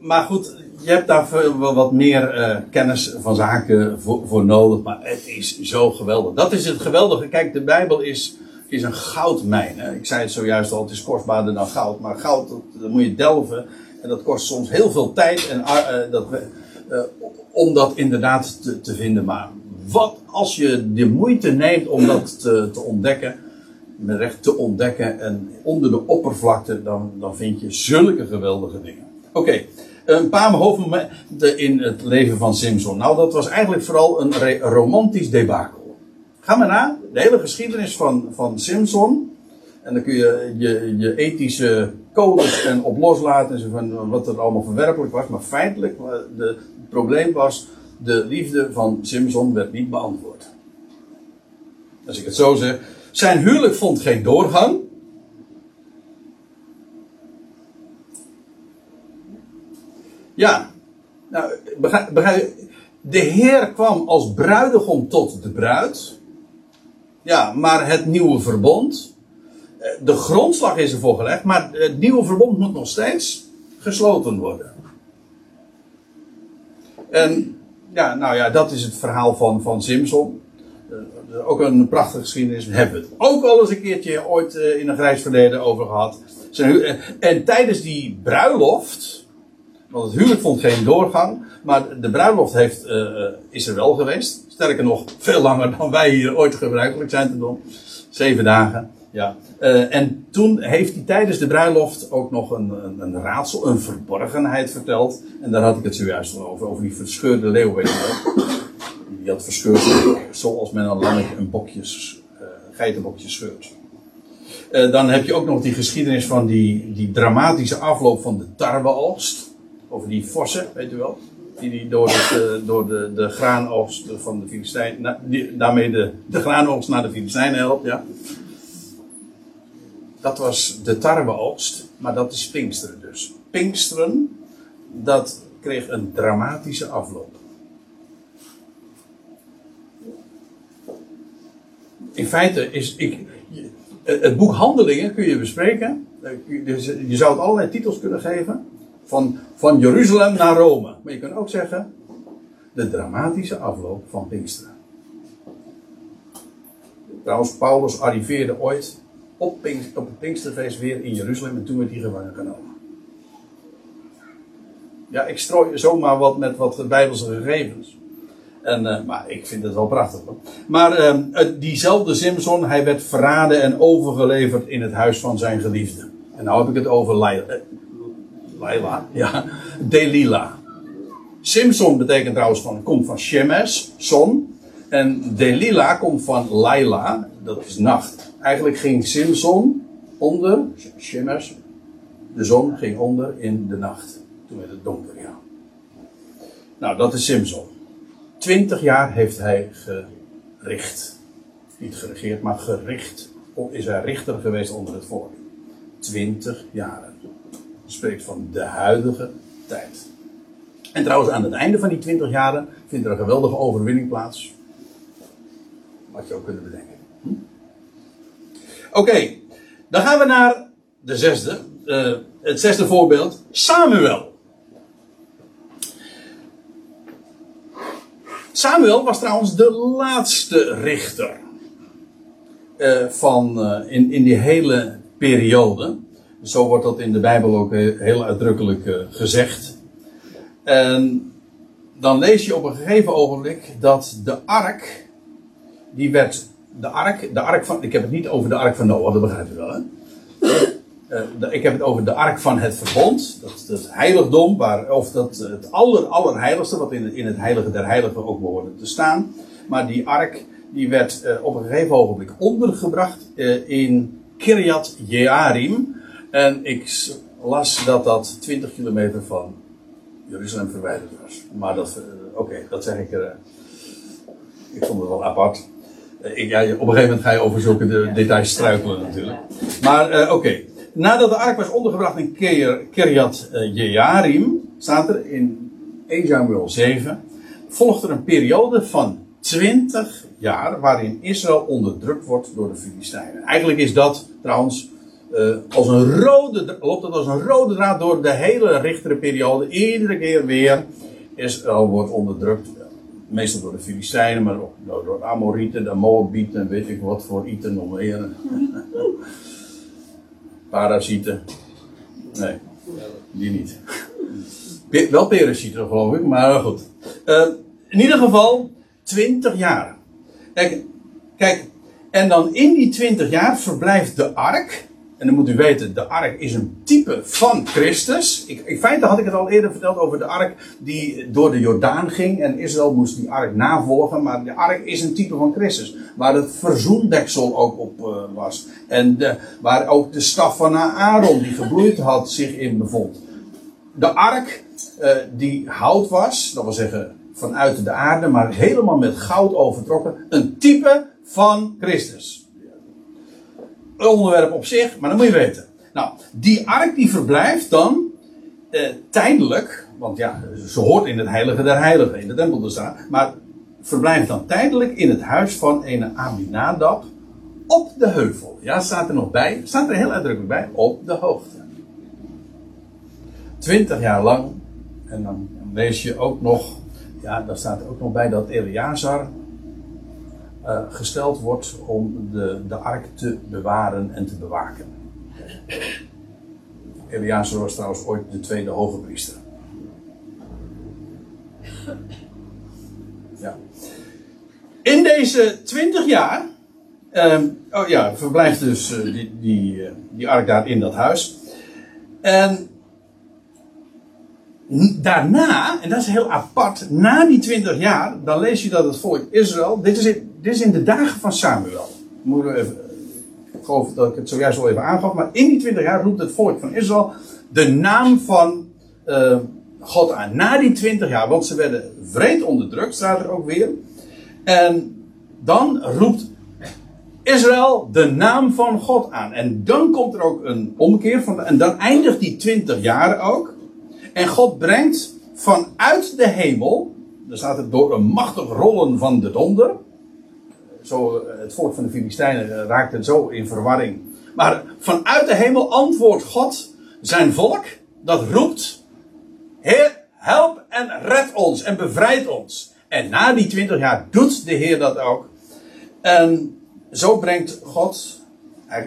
maar goed, je hebt daar wel wat meer uh, kennis van zaken voor, nodig. Maar het is zo geweldig. Dat is het geweldige. Kijk, de Bijbel is, is een goudmijn. Hè? Ik zei het zojuist al, het is kostbaarder dan goud. Maar goud, dat, moet je delven. En dat kost soms heel veel tijd en, uh, dat, uh, om dat inderdaad te, te, vinden. Maar wat als je de moeite neemt om dat te, te ontdekken met recht te ontdekken en onder de oppervlakte, dan, dan vind je zulke geweldige dingen. Oké, een paar hoofdmomenten in het leven van Simpson. Nou, dat was eigenlijk vooral een romantisch debakel. Ga maar na, de hele geschiedenis van, van Simpson. En dan kun je je, je ethische codes en op loslaten, en van wat er allemaal verwerpelijk was. Maar feitelijk, de, het probleem was, de liefde van Simpson werd niet beantwoord. Als ik het zo zeg, zijn huwelijk vond geen doorgang. Ja, nou, begrijp, de Heer kwam als bruidegom tot de bruid. Ja, maar het nieuwe verbond. Eh, de grondslag is ervoor gelegd, maar het nieuwe verbond moet nog steeds gesloten worden. En ja, nou ja, dat is het verhaal van, van Simpson. Eh, ook een prachtige geschiedenis. hebben we het ook al eens een keertje ooit uh, in een grijs verleden over gehad. En tijdens die bruiloft, want het huwelijk vond geen doorgang, maar de bruiloft heeft, uh, is er wel geweest. Sterker nog, veel langer dan wij hier ooit gebruikelijk zijn te doen. Zeven dagen. Ja. Uh, en toen heeft hij tijdens de bruiloft ook nog een, een, een, raadsel, een verborgenheid verteld. En daar had ik het zojuist over, over die verscheurde leeuw, weet je wel die had verscheurd, zoals men een lammetje een bokje, geitenbokje scheurt. Dan heb je ook nog die geschiedenis van die, die dramatische afloop van de tarweoogst. Over die vossen, weet u wel. Die, door, het, uh, door de, de graanoogst van de Filistijn, daarmee de, de graanoogst naar de Filistijnen helpt, ja. Dat was de tarweoogst, maar dat is Pinksteren dus. Pinksteren, dat kreeg een dramatische afloop. in feite is ik, het boek Handelingen kun je bespreken. Dus je zou het allerlei titels kunnen geven. Van, van Jeruzalem naar Rome. Maar je kunt ook zeggen. De dramatische afloop van Pinksteren. Trouwens, Paulus arriveerde ooit op, op het Pinksterfeest weer in Jeruzalem. En toen werd hij gevangen genomen. Ja, ik strooi zomaar wat met wat bijbelse gegevens. En, uh, maar ik vind het wel prachtig. Hoor. Maar uh, diezelfde Simpson, hij werd verraden en overgeleverd in het huis van zijn geliefde. En nou heb ik het over Laila, ja. Delila. Simpson betekent trouwens van, komt van Shemes, zon. En Delila komt van Laila, dat is nacht. Eigenlijk ging Simpson onder, Shemes, de zon ging onder in de nacht. Toen werd het donker, ja. Nou, dat is Simpson. Twintig jaar heeft hij gericht. Niet geregeerd, maar gericht. Is hij richter geweest onder het volk. Twintig jaren. Spreekt van de huidige tijd. En trouwens, aan het einde van die 20 jaren vindt er een geweldige overwinning plaats. Wat je ook kunnen bedenken. Hm? Oké, dan gaan we naar de zesde. Uh, het zesde voorbeeld. Samuel. Samuel was trouwens de laatste richter. Uh, van, uh, in, in die hele periode. Zo wordt dat in de Bijbel ook heel uitdrukkelijk uh, gezegd. En dan lees je op een gegeven ogenblik dat de ark, die werd, de ark, de ark van, ik heb het niet over de ark van Noach, dat begrijp je wel. Uh, ik heb het over de ark van het verbond, dat, dat heiligdom, waar, of dat het aller, allerheiligste, wat in, in het heilige der heiligen ook behoorde te staan. Maar die ark, die werd op een gegeven ogenblik ondergebracht in Kiryat Jearim. En ik las dat dat 20 kilometer van Jeruzalem verwijderd was. Maar dat, uh, oké, okay, dat zeg ik er. Uh, ik vond het wel apart. Uh, ik, ja, op een gegeven moment ga je over zulke de, details struikelen natuurlijk. Maar oké, okay. nadat de ark was ondergebracht in Kiryat Jearim, staat er in 1 Samuel 7, volgt er een periode van 20 jaar waarin Israël onderdrukt wordt door de Filistijnen. Eigenlijk is dat trouwens uh, als een rode, loopt dat als een rode draad door de hele richtere periode. Iedere keer weer Israël wordt onderdrukt. Meestal door de Filistijnen, maar ook door Amorieten, de Moabieten en weet ik wat voor iten nog meer. Parasieten. Nee, die niet. Wel parasieten geloof ik, maar goed. Uh, in ieder geval 20 jaar. Kijk, kijk, en dan in die 20 jaar verblijft de ark. En dan moet u weten, de ark is een type van Christus. Ik, in feite had ik het al eerder verteld over de ark die door de Jordaan ging. En Israël moest die ark navolgen. Maar de ark is een type van Christus. Waar het verzoendeksel ook op uh, was. En de, waar ook de staf van Aaron, die gebloeid had, zich in bevond. De ark uh, die hout was, dat wil zeggen vanuit de aarde, maar helemaal met goud overtrokken. Een type van Christus onderwerp op zich, maar dat moet je weten. Nou, die ark die verblijft dan eh, tijdelijk, want ja, ze hoort in het heilige der heiligen, in de tempel te staan, maar verblijft dan tijdelijk in het huis van een Abinadab op de heuvel. Ja, staat er nog bij, staat er heel uitdrukkelijk bij, op de hoogte. Twintig jaar lang, en dan lees je ook nog, ja, daar staat er ook nog bij dat Eleazar uh, gesteld wordt om de, de ark te bewaren en te bewaken. Elias was trouwens ooit de tweede hoge priester. Ja. In deze twintig jaar, um, oh ja, verblijft dus uh, die, die, uh, die ark daar in dat huis. En daarna, en dat is heel apart, na die twintig jaar, dan lees je dat het volk Israël, dit is in, dit is in de dagen van Samuel. Ik geloof dat ik het zojuist al even aangaf, maar in die twintig jaar roept het volk van Israël de naam van uh, God aan. Na die twintig jaar, want ze werden vreed onderdrukt, staat er ook weer. En dan roept Israël de naam van God aan. En dan komt er ook een omkeer van, en dan eindigt die twintig jaar ook. En God brengt vanuit de hemel, er staat het door een machtig rollen van de donder. Zo, eh, het volk van de Filistijnen eh, raakte zo in verwarring. Maar vanuit de hemel antwoordt God zijn volk, dat roept: Heer, help en red ons en bevrijd ons. En na die twintig jaar doet de Heer dat ook. En zo brengt God,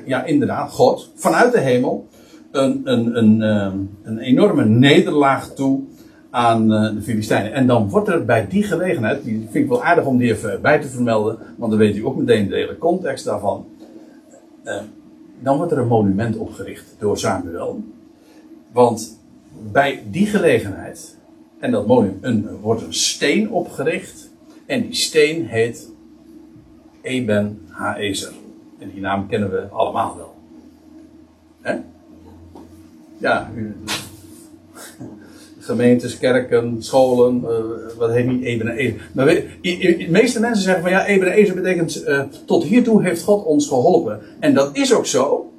ja inderdaad, God, vanuit de hemel een, een, een, ehm, een enorme nederlaag toe aan eh, de Filistijnen. En dan wordt er bij die gelegenheid, die vind ik wel aardig om die even bij te vermelden, want dan weet u ook meteen de hele context daarvan. Ehm, dan wordt er een monument opgericht door Samuel. Want bij die gelegenheid, en dat monument, een, wordt een steen opgericht. En die steen heet Eben Haezer. En die naam kennen we allemaal wel. Hè? Ja, gemeentes, kerken, scholen, uh, wat heet niet Ebenezer. Maar de meeste mensen zeggen van ja, Ebenezer betekent uh, tot hiertoe heeft God ons geholpen. En dat is ook zo.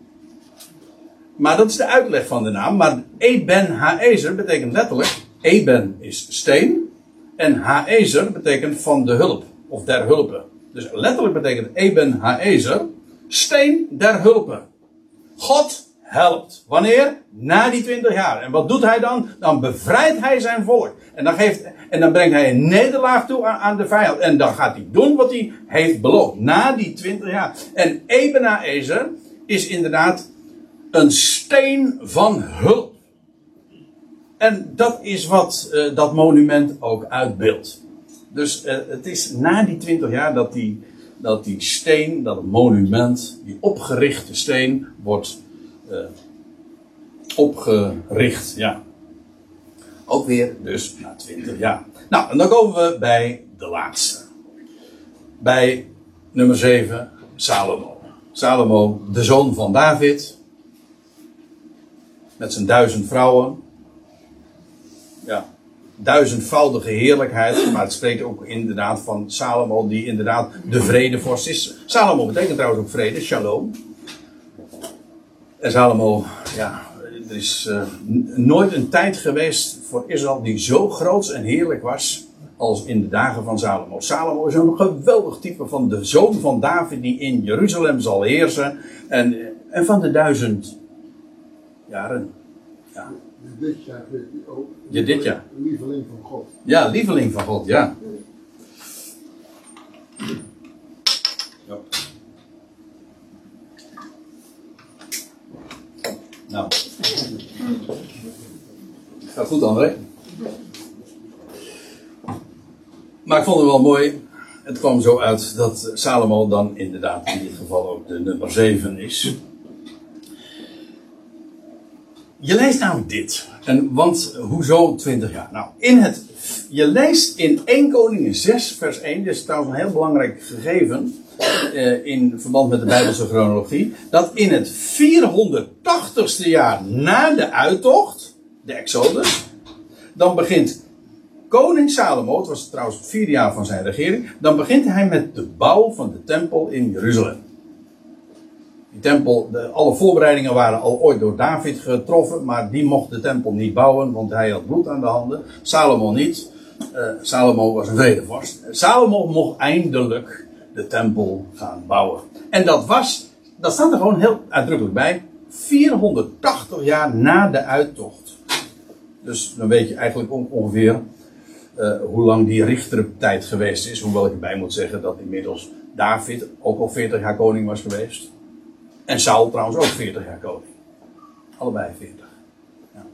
Maar dat is de uitleg van de naam. Maar Eben Haezer betekent letterlijk. Eben is steen. En Haezer betekent van de hulp. Of der hulpen. Dus letterlijk betekent Eben Haezer. Steen der hulpen. God helpt. Wanneer? Na die twintig jaar. En wat doet hij dan? Dan bevrijdt hij zijn volk. En dan, geeft, en dan brengt hij een nederlaag toe aan, de vijand. En dan gaat hij doen wat hij heeft beloofd. Na die twintig jaar. En Ebenezer is inderdaad een steen van hulp. En dat is wat uh, dat monument ook uitbeeldt. Dus uh, het is na die twintig jaar dat die, dat die steen, dat monument, die opgerichte steen, wordt uh, opgericht. Ja. Ook weer dus na 20 jaar. Nou, en dan komen we bij de laatste. Bij nummer 7, Salomo. Salomo, de zoon van David. Met zijn duizend vrouwen. Ja, duizendvoudige heerlijkheid. Maar het spreekt ook inderdaad van Salomo, die inderdaad de vredevorst is. Salomo betekent trouwens ook vrede, shalom. En Salomo, ja, er is uh, nooit een tijd geweest voor Israël die zo groot en heerlijk was als in de dagen van Salomo. Salomo is een geweldig type van de zoon van David die in Jeruzalem zal heersen. En, en van de duizend jaren. Ja. Dit jaar ook. Ja, dit jaar. Lieveling van God. Ja, lieveling van God, ja. Nou. Gaat goed, André. Maar ik vond het wel mooi. Het kwam zo uit dat Salomo dan inderdaad in dit geval ook de nummer 7 is. Je leest namelijk dit. En, want hoezo 20 jaar? Nou, in het, je leest in 1 Koningen 6 vers 1. Dit is trouwens een heel belangrijk gegeven. Uh, in verband met de Bijbelse chronologie. Dat in het 480ste jaar na de uittocht. De Exodus. Dan begint koning Salomo. Het was trouwens het vierde jaar van zijn regering. Dan begint hij met de bouw van de tempel in Jeruzalem. Die tempel, de, alle voorbereidingen waren al ooit door David getroffen, maar die mocht de tempel niet bouwen, want hij had bloed aan de handen. Salomo niet. Uh, Salomo was een vredevorst. Salomo mocht eindelijk de tempel gaan bouwen. En dat was, dat staat er gewoon heel uitdrukkelijk bij, 480 jaar na de uittocht. Dus dan weet je eigenlijk ongeveer uh, hoe lang die richtertijd geweest is. Hoewel ik erbij moet zeggen dat inmiddels David ook al 40 jaar koning was geweest. En Saul trouwens ook 40 jaar koning. Allebei 40. Ja.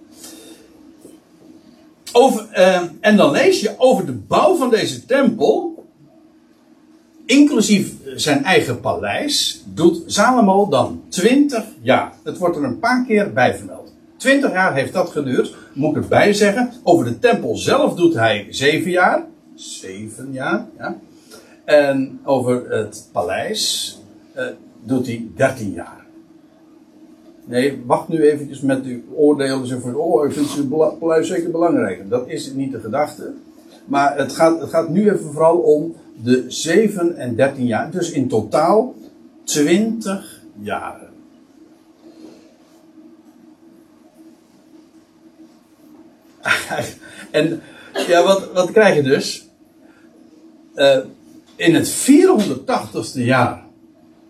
Over, uh, en dan lees je over de bouw van deze tempel. Inclusief zijn eigen paleis. Doet Salomo dan 20 jaar. Het wordt er een paar keer bij vermeld. 20 jaar heeft dat geduurd. Moet ik erbij zeggen. Over de tempel zelf doet hij 7 jaar. 7 jaar, ja. En over het paleis. Uh, doet hij 13 jaar. Nee, wacht nu eventjes met uw oordelen. Zo van, oh, ik vind het paleis zeker belangrijk. Dat is niet de gedachte. Maar het gaat, het gaat nu even vooral om de 7 en 13 jaar. Dus in totaal 20 jaren. en ja, wat, wat krijg je dus? Uh, in het 480ste jaar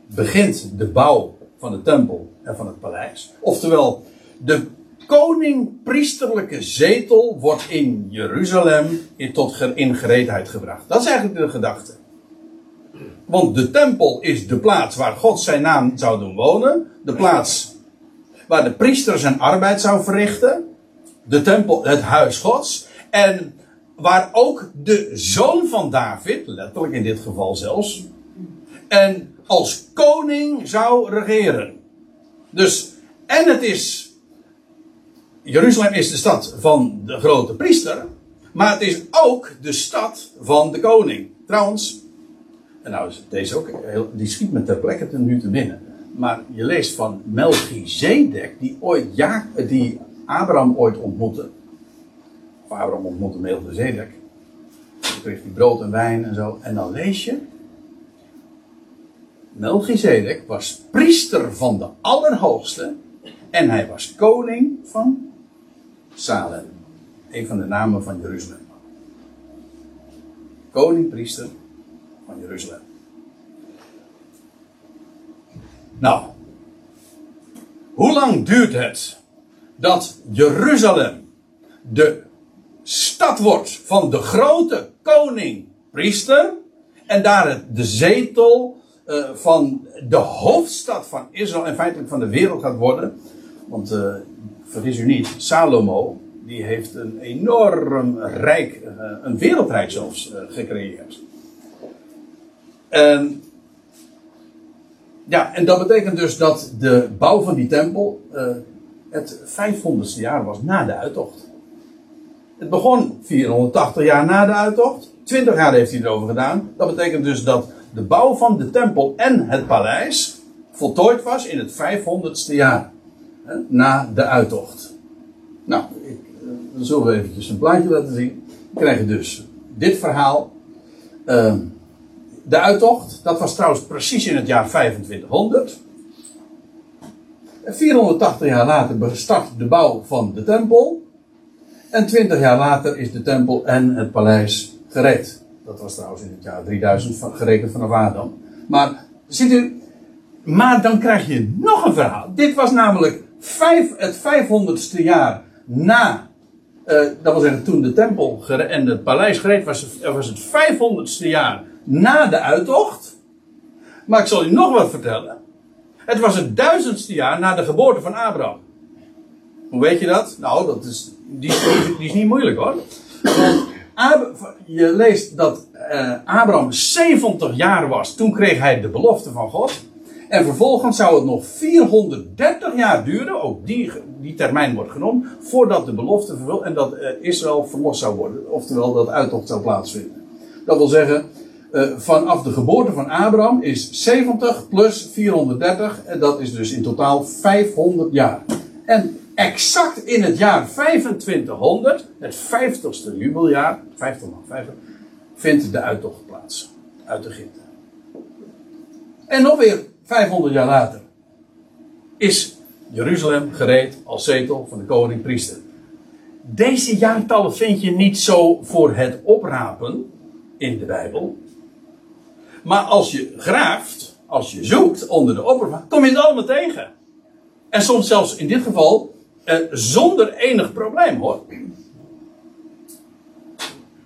begint de bouw van de tempel en van het paleis. Oftewel, de koning-priesterlijke zetel wordt in Jeruzalem in, tot in gereedheid gebracht. Dat is eigenlijk de gedachte. Want de tempel is de plaats waar God zijn naam zou doen wonen. De plaats waar de priester zijn arbeid zou verrichten. De tempel, het huis Gods. En waar ook de zoon van David, letterlijk in dit geval zelfs. En als koning zou regeren. Dus, en het is. Jeruzalem is de stad van de grote priester. Maar het is ook de stad van de koning. Trouwens, en nou is deze ook, die schiet me ter plekke ten nu te binnen. Maar je leest van Melchizedek, die ooit ja, die Abraham ooit ontmoette. Of Abraham ontmoette Melchizedek. Dan kreeg hij brood en wijn en zo. En dan lees je Melchizedek was priester van de Allerhoogste. En hij was koning van Salem. Een van de namen van Jeruzalem. Koning, priester van Jeruzalem. Nou, hoe lang duurt het dat Jeruzalem de stad wordt van de grote koning, priester, en daar de zetel uh, van de hoofdstad van Israël en feitelijk van de wereld gaat worden? Want uh, vergis u niet, Salomo, die heeft een enorm rijk, uh, een wereldrijk zelfs, gecreëerd. En ja, en dat betekent dus dat de bouw van die tempel uh, het 500ste jaar was na de uittocht. Het begon 480 jaar na de uittocht. 20 jaar heeft hij erover gedaan. Dat betekent dus dat de bouw van de tempel en het paleis voltooid was in het 500ste jaar. Na de uittocht. Nou, ik, dan zullen we eventjes een plaatje laten zien. We krijgen dus dit verhaal. Uh, de uittocht, dat was trouwens precies in het jaar 2500. 480 jaar later start de bouw van de tempel. En 20 jaar later is de tempel en het paleis gereed. Dat was trouwens in het jaar 3000 gerekend vanaf Adam. Maar, ziet u, maar dan krijg je nog een verhaal. Dit was namelijk vijf, het 500ste jaar na. Uh, dat wil zeggen, toen de tempel en het paleis gereed was, was het 500ste jaar na de uittocht. Maar ik zal u nog wat vertellen. Het was het duizendste jaar na de geboorte van Abraham. Hoe weet je dat? Nou, dat is, die, is niet moeilijk hoor. Want je leest dat uh, Abraham 70 jaar was. Toen kreeg hij de belofte van God. En vervolgens zou het nog 430 jaar duren, ook die, die termijn wordt genoemd, voordat de belofte vervuld en dat uh, Israël verlost zou worden. Oftewel dat uittocht zou plaatsvinden. Dat wil zeggen, uh, vanaf de geboorte van Abraham is 70 plus 430. En dat is dus in totaal 500 jaar. En exact in het jaar 2500, het 50ste jubeljaar, 50 50, vindt de uittocht plaats uit Egypte. En nog weer 500 jaar later is Jeruzalem gereed als zetel van de koning-priester. Deze jaartallen vind je niet zo voor het oprapen in de Bijbel. Maar als je graaft, als je zoekt onder de oppervlakte, kom je het allemaal tegen. En soms zelfs in dit geval eh, zonder enig probleem hoor.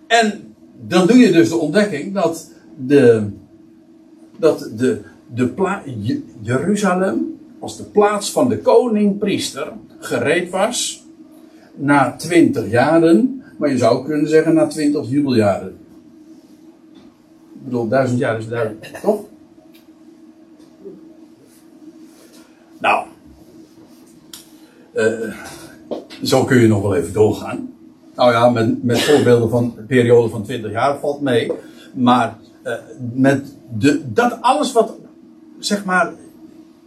En dan doe je dus de ontdekking dat de, dat de, de Jeruzalem als de plaats van de koning-priester gereed was na twintig jaren, maar je zou kunnen zeggen na twintig jubeljaren. Ik bedoel, duizend jaar is duidelijk, toch? Nou, uh, zo kun je nog wel even doorgaan. Nou ja, met, met voorbeelden van periode van 20 jaar valt mee. Maar uh, met de, dat alles wat, zeg maar,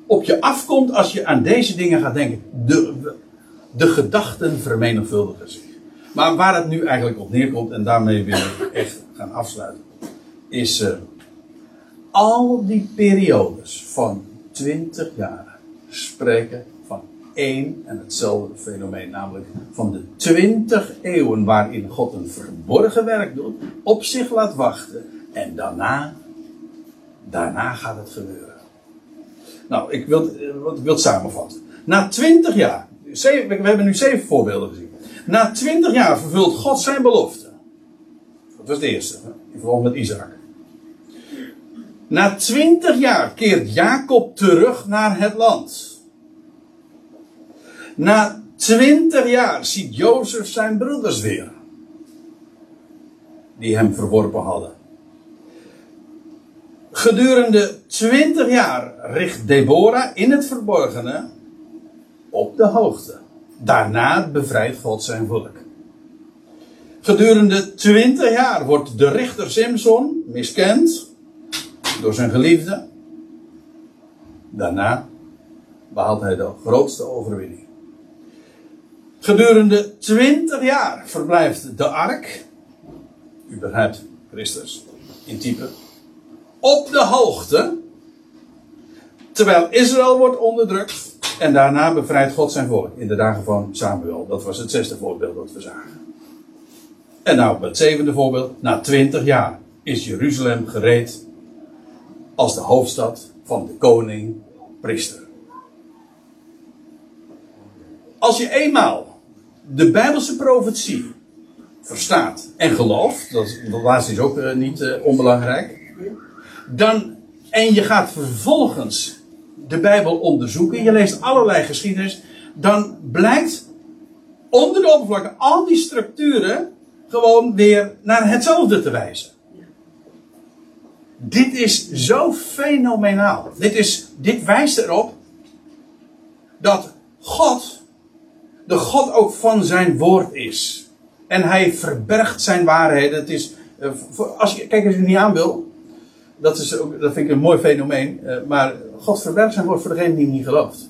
op je afkomt als je aan deze dingen gaat denken. De, de gedachten vermenigvuldigen zich. Maar waar het nu eigenlijk op neerkomt, en daarmee wil ik echt gaan afsluiten is uh, al die periodes van 20 jaar spreken van één en hetzelfde fenomeen, namelijk van de 20 eeuwen waarin God een verborgen werk doet, op zich laat wachten en daarna, daarna gaat het gebeuren. Nou, ik wil, wat ik wil het samenvatten. Na 20 jaar, we hebben nu zeven voorbeelden gezien. Na 20 jaar vervult God zijn belofte. Dat was de eerste, in verband met Isaac. Na twintig jaar keert Jacob terug naar het land. Na twintig jaar ziet Jozef zijn broeders weer. Die hem verworpen hadden. Gedurende twintig jaar richt Deborah in het verborgene op de hoogte. Daarna bevrijdt God zijn volk. Gedurende twintig jaar wordt de richter Simson miskend door zijn geliefde. Daarna behaalt hij de grootste overwinning. Gedurende twintig jaar verblijft de ark, u begrijpt Christus in type, op de hoogte, terwijl Israël wordt onderdrukt En daarna bevrijdt God zijn volk in de dagen van Samuel. Dat was het zesde voorbeeld dat we zagen. En nou, het zevende voorbeeld. Na twintig jaar is Jeruzalem gereed als de hoofdstad van de koning priester. Als je eenmaal de Bijbelse profetie verstaat en gelooft, dat, dat laatste is ook uh, niet uh, onbelangrijk, dan, en je gaat vervolgens de Bijbel onderzoeken, je leest allerlei geschiedenis, dan blijkt onder de oppervlakte al die structuren gewoon weer naar hetzelfde te wijzen. Dit is zo fenomenaal. Dit, is, dit wijst erop dat God de God ook van zijn woord is. En hij verbergt zijn waarheden. Het is, voor, als je, kijk, als je het niet aan wil, dat, is ook, dat vind ik een mooi fenomeen. Uh, maar God verbergt zijn woord voor degene die niet gelooft.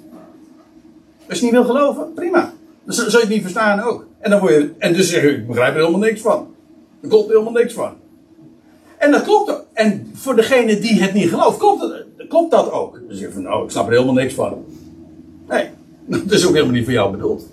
Als je niet wil geloven, prima. Dan zul je het niet verstaan ook. En, dan word je, en dus zeg je, ik begrijp er helemaal niks van. Er klopt helemaal niks van. En dat klopt ook. En voor degene die het niet gelooft, klopt, het, klopt dat ook. Dan zeg je van, nou, ik snap er helemaal niks van. Nee, dat is ook helemaal niet voor jou bedoeld.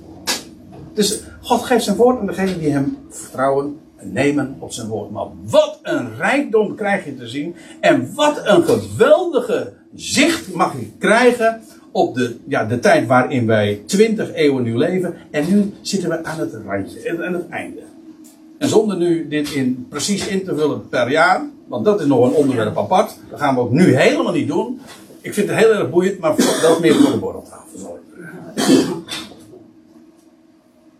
Dus God geeft zijn woord aan degene die hem vertrouwen en nemen op zijn woord. Maar wat een rijkdom krijg je te zien. En wat een geweldige zicht mag je krijgen op de, ja, de tijd waarin wij twintig eeuwen nu leven. En nu zitten we aan het randje, aan het einde. En zonder nu dit in, precies in te vullen per jaar, want dat is nog een onderwerp apart. Dat gaan we ook nu helemaal niet doen. Ik vind het heel erg boeiend, maar dat meer voor de borreltafel.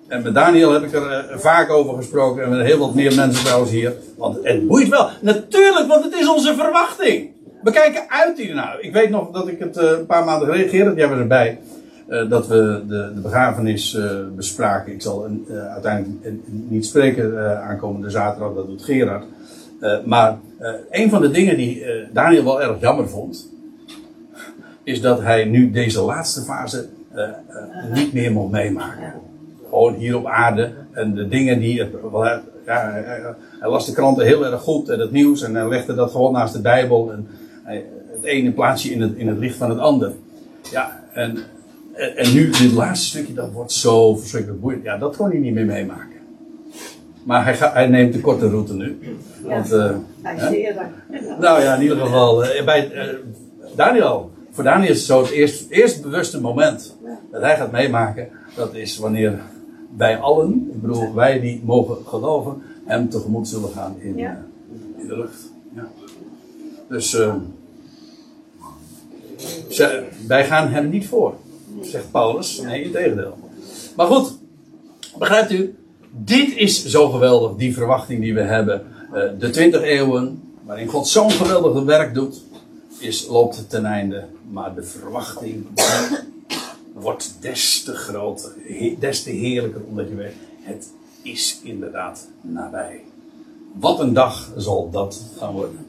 En met Daniel heb ik er uh, vaak over gesproken. En met heel wat meer mensen trouwens hier. Want het boeit wel. Natuurlijk, want het is onze verwachting. We kijken uit hiernaar. Ik weet nog dat ik het uh, een paar maanden geleden, Gerard, jij was erbij. Uh, dat we de, de begrafenis bespraken. Ik zal uiteindelijk niet spreken aankomende zaterdag, dat doet Gerard. maar een van de dingen die Daniel wel erg jammer vond. Is dat hij nu deze laatste fase niet meer mocht meemaken gewoon hier op aarde. En de dingen die. Ja, hij las de kranten heel erg goed en het nieuws. En hij legde dat gewoon naast de Bijbel. En hij, het ene plaatsje in het, in het licht van het ander. Ja, en, en nu dit laatste stukje, dat wordt zo verschrikkelijk boeiend. Ja, dat kon hij niet meer meemaken. Maar hij, ga, hij neemt de korte route nu. Ja, want, uh, hij Nou ja, in ieder geval. Uh, bij, uh, Daniel, voor Daniel is het zo het eerst, eerst bewuste moment dat hij gaat meemaken. Dat is wanneer wij allen, ik bedoel wij die mogen geloven, hem tegemoet zullen gaan in, ja. uh, in de lucht. Ja. Dus uh, ze, wij gaan hem niet voor, zegt Paulus. Nee, in tegendeel. Maar goed, begrijpt u? Dit is zo geweldig, die verwachting die we hebben. Uh, de 20 eeuwen, waarin God zo'n geweldig werk doet, is, loopt ten einde. Maar de verwachting wordt des te groter, des te heerlijker, omdat je weet, het is inderdaad nabij. Wat een dag zal dat gaan worden.